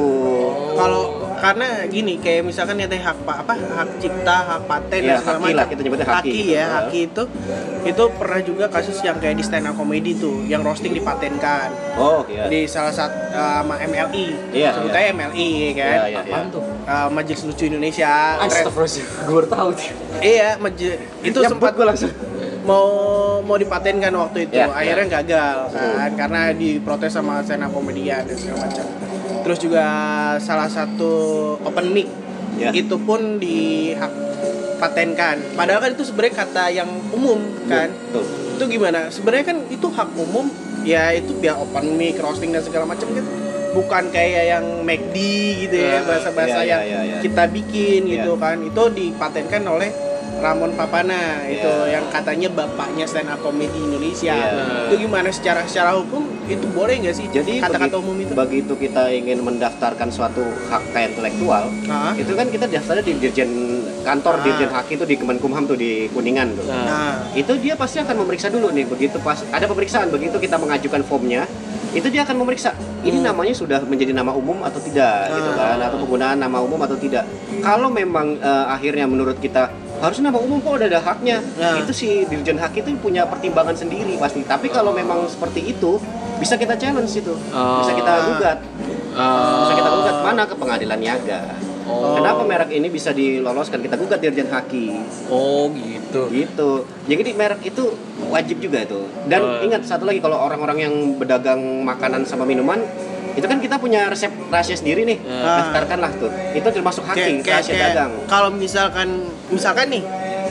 kalau karena gini kayak misalkan ya teh hak pa- apa hak cipta hak paten Iya, dan segala haki lah, macam kita nyebutnya haki. ya Iya. haki itu itu pernah juga kasus yang kayak di stand up comedy tuh yang roasting dipatenkan oh iya di salah satu uh, sama MLI Iya, sebut iya. MLI ya kan Iya, iya, Apaan tuh? Uh, Majelis Lucu Indonesia Astagfirullahaladzim, gue baru tahu tuh. iya maje- itu sempat gua langsung mau mau dipatenkan waktu itu Iya, akhirnya gagal kan karena diprotes sama stand up komedian dan segala macam terus juga salah satu open mic Ya. itu pun di hak patenkan padahal kan itu sebenarnya kata yang umum kan Betul. itu gimana sebenarnya kan itu hak umum ya itu biar open mic roasting dan segala macam kan bukan kayak yang McD gitu ya Ah, bahasa-bahasa iya, yang iya, iya. kita bikin gitu kan itu dipatenkan oleh Ramon Papana itu Iya. yang katanya bapaknya stand up comedy Indonesia Iya. itu gimana secara secara hukum itu boleh nggak sih Jadi kata-kata umum itu begitu kita ingin mendaftarkan suatu hak kekayaan intelektual, itu kan kita daftarnya di dirjen kantor dirjen hak itu di Kemenkumham tuh di Kuningan tuh. Nah. Itu dia pasti akan memeriksa dulu nih begitu pas ada pemeriksaan begitu kita mengajukan formnya itu dia akan memeriksa ini Hmm. namanya sudah menjadi nama umum atau tidak gitu Ah. kan atau penggunaan nama umum atau tidak kalau memang eh, akhirnya menurut kita harusnya nama umum kok udah ada haknya Nah. itu si dirjen hak itu punya pertimbangan sendiri pasti tapi kalau memang seperti itu bisa kita challenge itu bisa kita Ah. gugat Ah. bisa kita gugat mana ke pengadilan niaga Oh. kenapa merek ini bisa diloloskan kita gugat dirjen haki Oh gitu. gitu jadi merek itu wajib juga itu dan Oh. ingat satu lagi kalau orang-orang yang berdagang makanan sama minuman itu kan kita punya resep rahasia sendiri nih Ah. daftarkanlah tuh itu termasuk haki kayak, rahasia kayak dagang kalau misalkan misalkan nih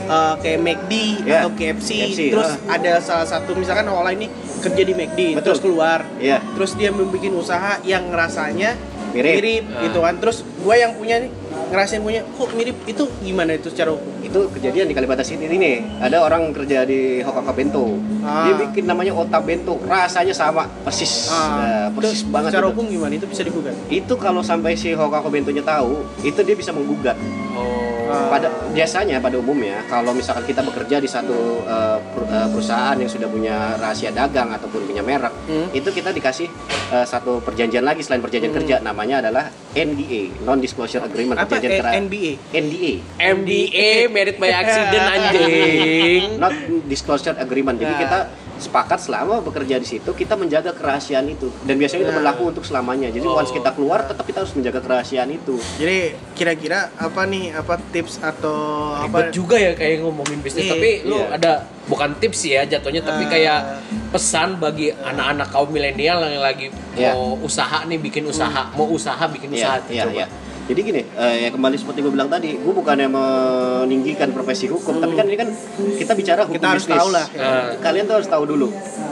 uh, kayak McD Ya, atau KFC, KFC, terus ah. ada salah satu misalkan online ini kerja di McD Betul. terus keluar Iya. terus dia membuat usaha yang rasanya Mirip. mirip, Ah. gitu kan terus gue yang punya nih ngerasain punya kok mirip itu gimana itu secara hukum itu kejadian di Kalibata City ini ada orang kerja di Hokaka Bento Ah. dia bikin namanya Ota Bento rasanya sama persis Ah, Nah, persis itu banget secara itu. hukum gimana itu bisa digugat itu kalau sampai si Hokaka Bentonya tahu itu dia bisa menggugat Oh. Ah. pada biasanya pada umumnya kalau misalkan kita bekerja di satu uh, per- uh, perusahaan yang sudah punya rahasia dagang ataupun punya merek Hmm. itu kita dikasih uh, satu perjanjian lagi selain perjanjian Hmm. kerja namanya adalah NDA non disclosure agreement apa perjanjian eh, kerja NBA NDA MDA merit by accident anjing. not disclosure agreement jadi Nah. kita sepakat selama bekerja di situ kita menjaga kerahasiaan itu dan biasanya itu Nah. berlaku untuk selamanya jadi Oh. once kita keluar tetap kita harus menjaga kerahasiaan itu jadi kira-kira apa nih apa tips atau Ribet apa juga ya kayak ngomongin bisnis Iya, tapi lu iya. ada bukan tips ya jatuhnya tapi Ah. kayak pesan bagi anak-anak kaum milenial yang lagi Iya. mau usaha nih bikin usaha mau usaha bikin usaha Iya, tuh, iya, coba iya. Jadi gini, eh, ya kembali seperti gue bilang tadi, gue bukannya meninggikan profesi hukum, tapi kan ini kan kita bicara hukum Kita harus bisnis. tahu lah. Eh. Kalian tuh harus tahu dulu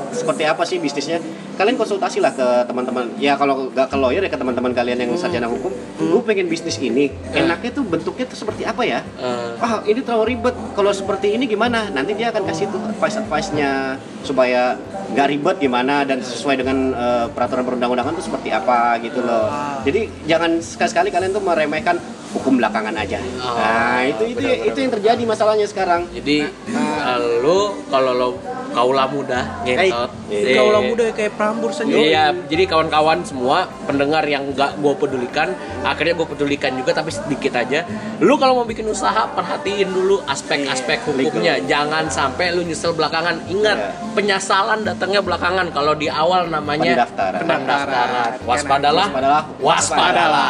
seperti apa sih bisnisnya. Kalian konsultasi lah ke teman-teman. Ya kalau nggak ke lawyer ya ke teman-teman kalian yang sarjana hukum. Gue pengen bisnis ini, enaknya tuh bentuknya tuh seperti apa ya? Eh, Wah ini terlalu ribet. Kalau seperti ini gimana? Nanti dia akan kasih tuh advice-advice-nya supaya nggak ribet gimana dan sesuai dengan eh, peraturan perundang-undangan tuh seperti apa gitu loh. Ah. Jadi jangan sekali-sekali kalian tuh meremehkan hukum belakangan aja. Oh, nah itu itu benar, benar, itu yang terjadi masalahnya sekarang. jadi Nah. eh, lu kalau lo kaulah muda ngentot Eh, eh, kaulah muda kayak Prambors saja Iya, jadi kawan-kawan semua pendengar yang nggak gue pedulikan, akhirnya gue pedulikan juga tapi sedikit aja. Lu kalau mau bikin usaha perhatiin dulu aspek-aspek hukumnya, jangan sampai lu nyesel belakangan. Ingat, Iya. penyesalan datangnya belakangan. Kalau di awal namanya Pendaftaran. pendaftaran. Waspadalah, Waspadalah. waspadalah.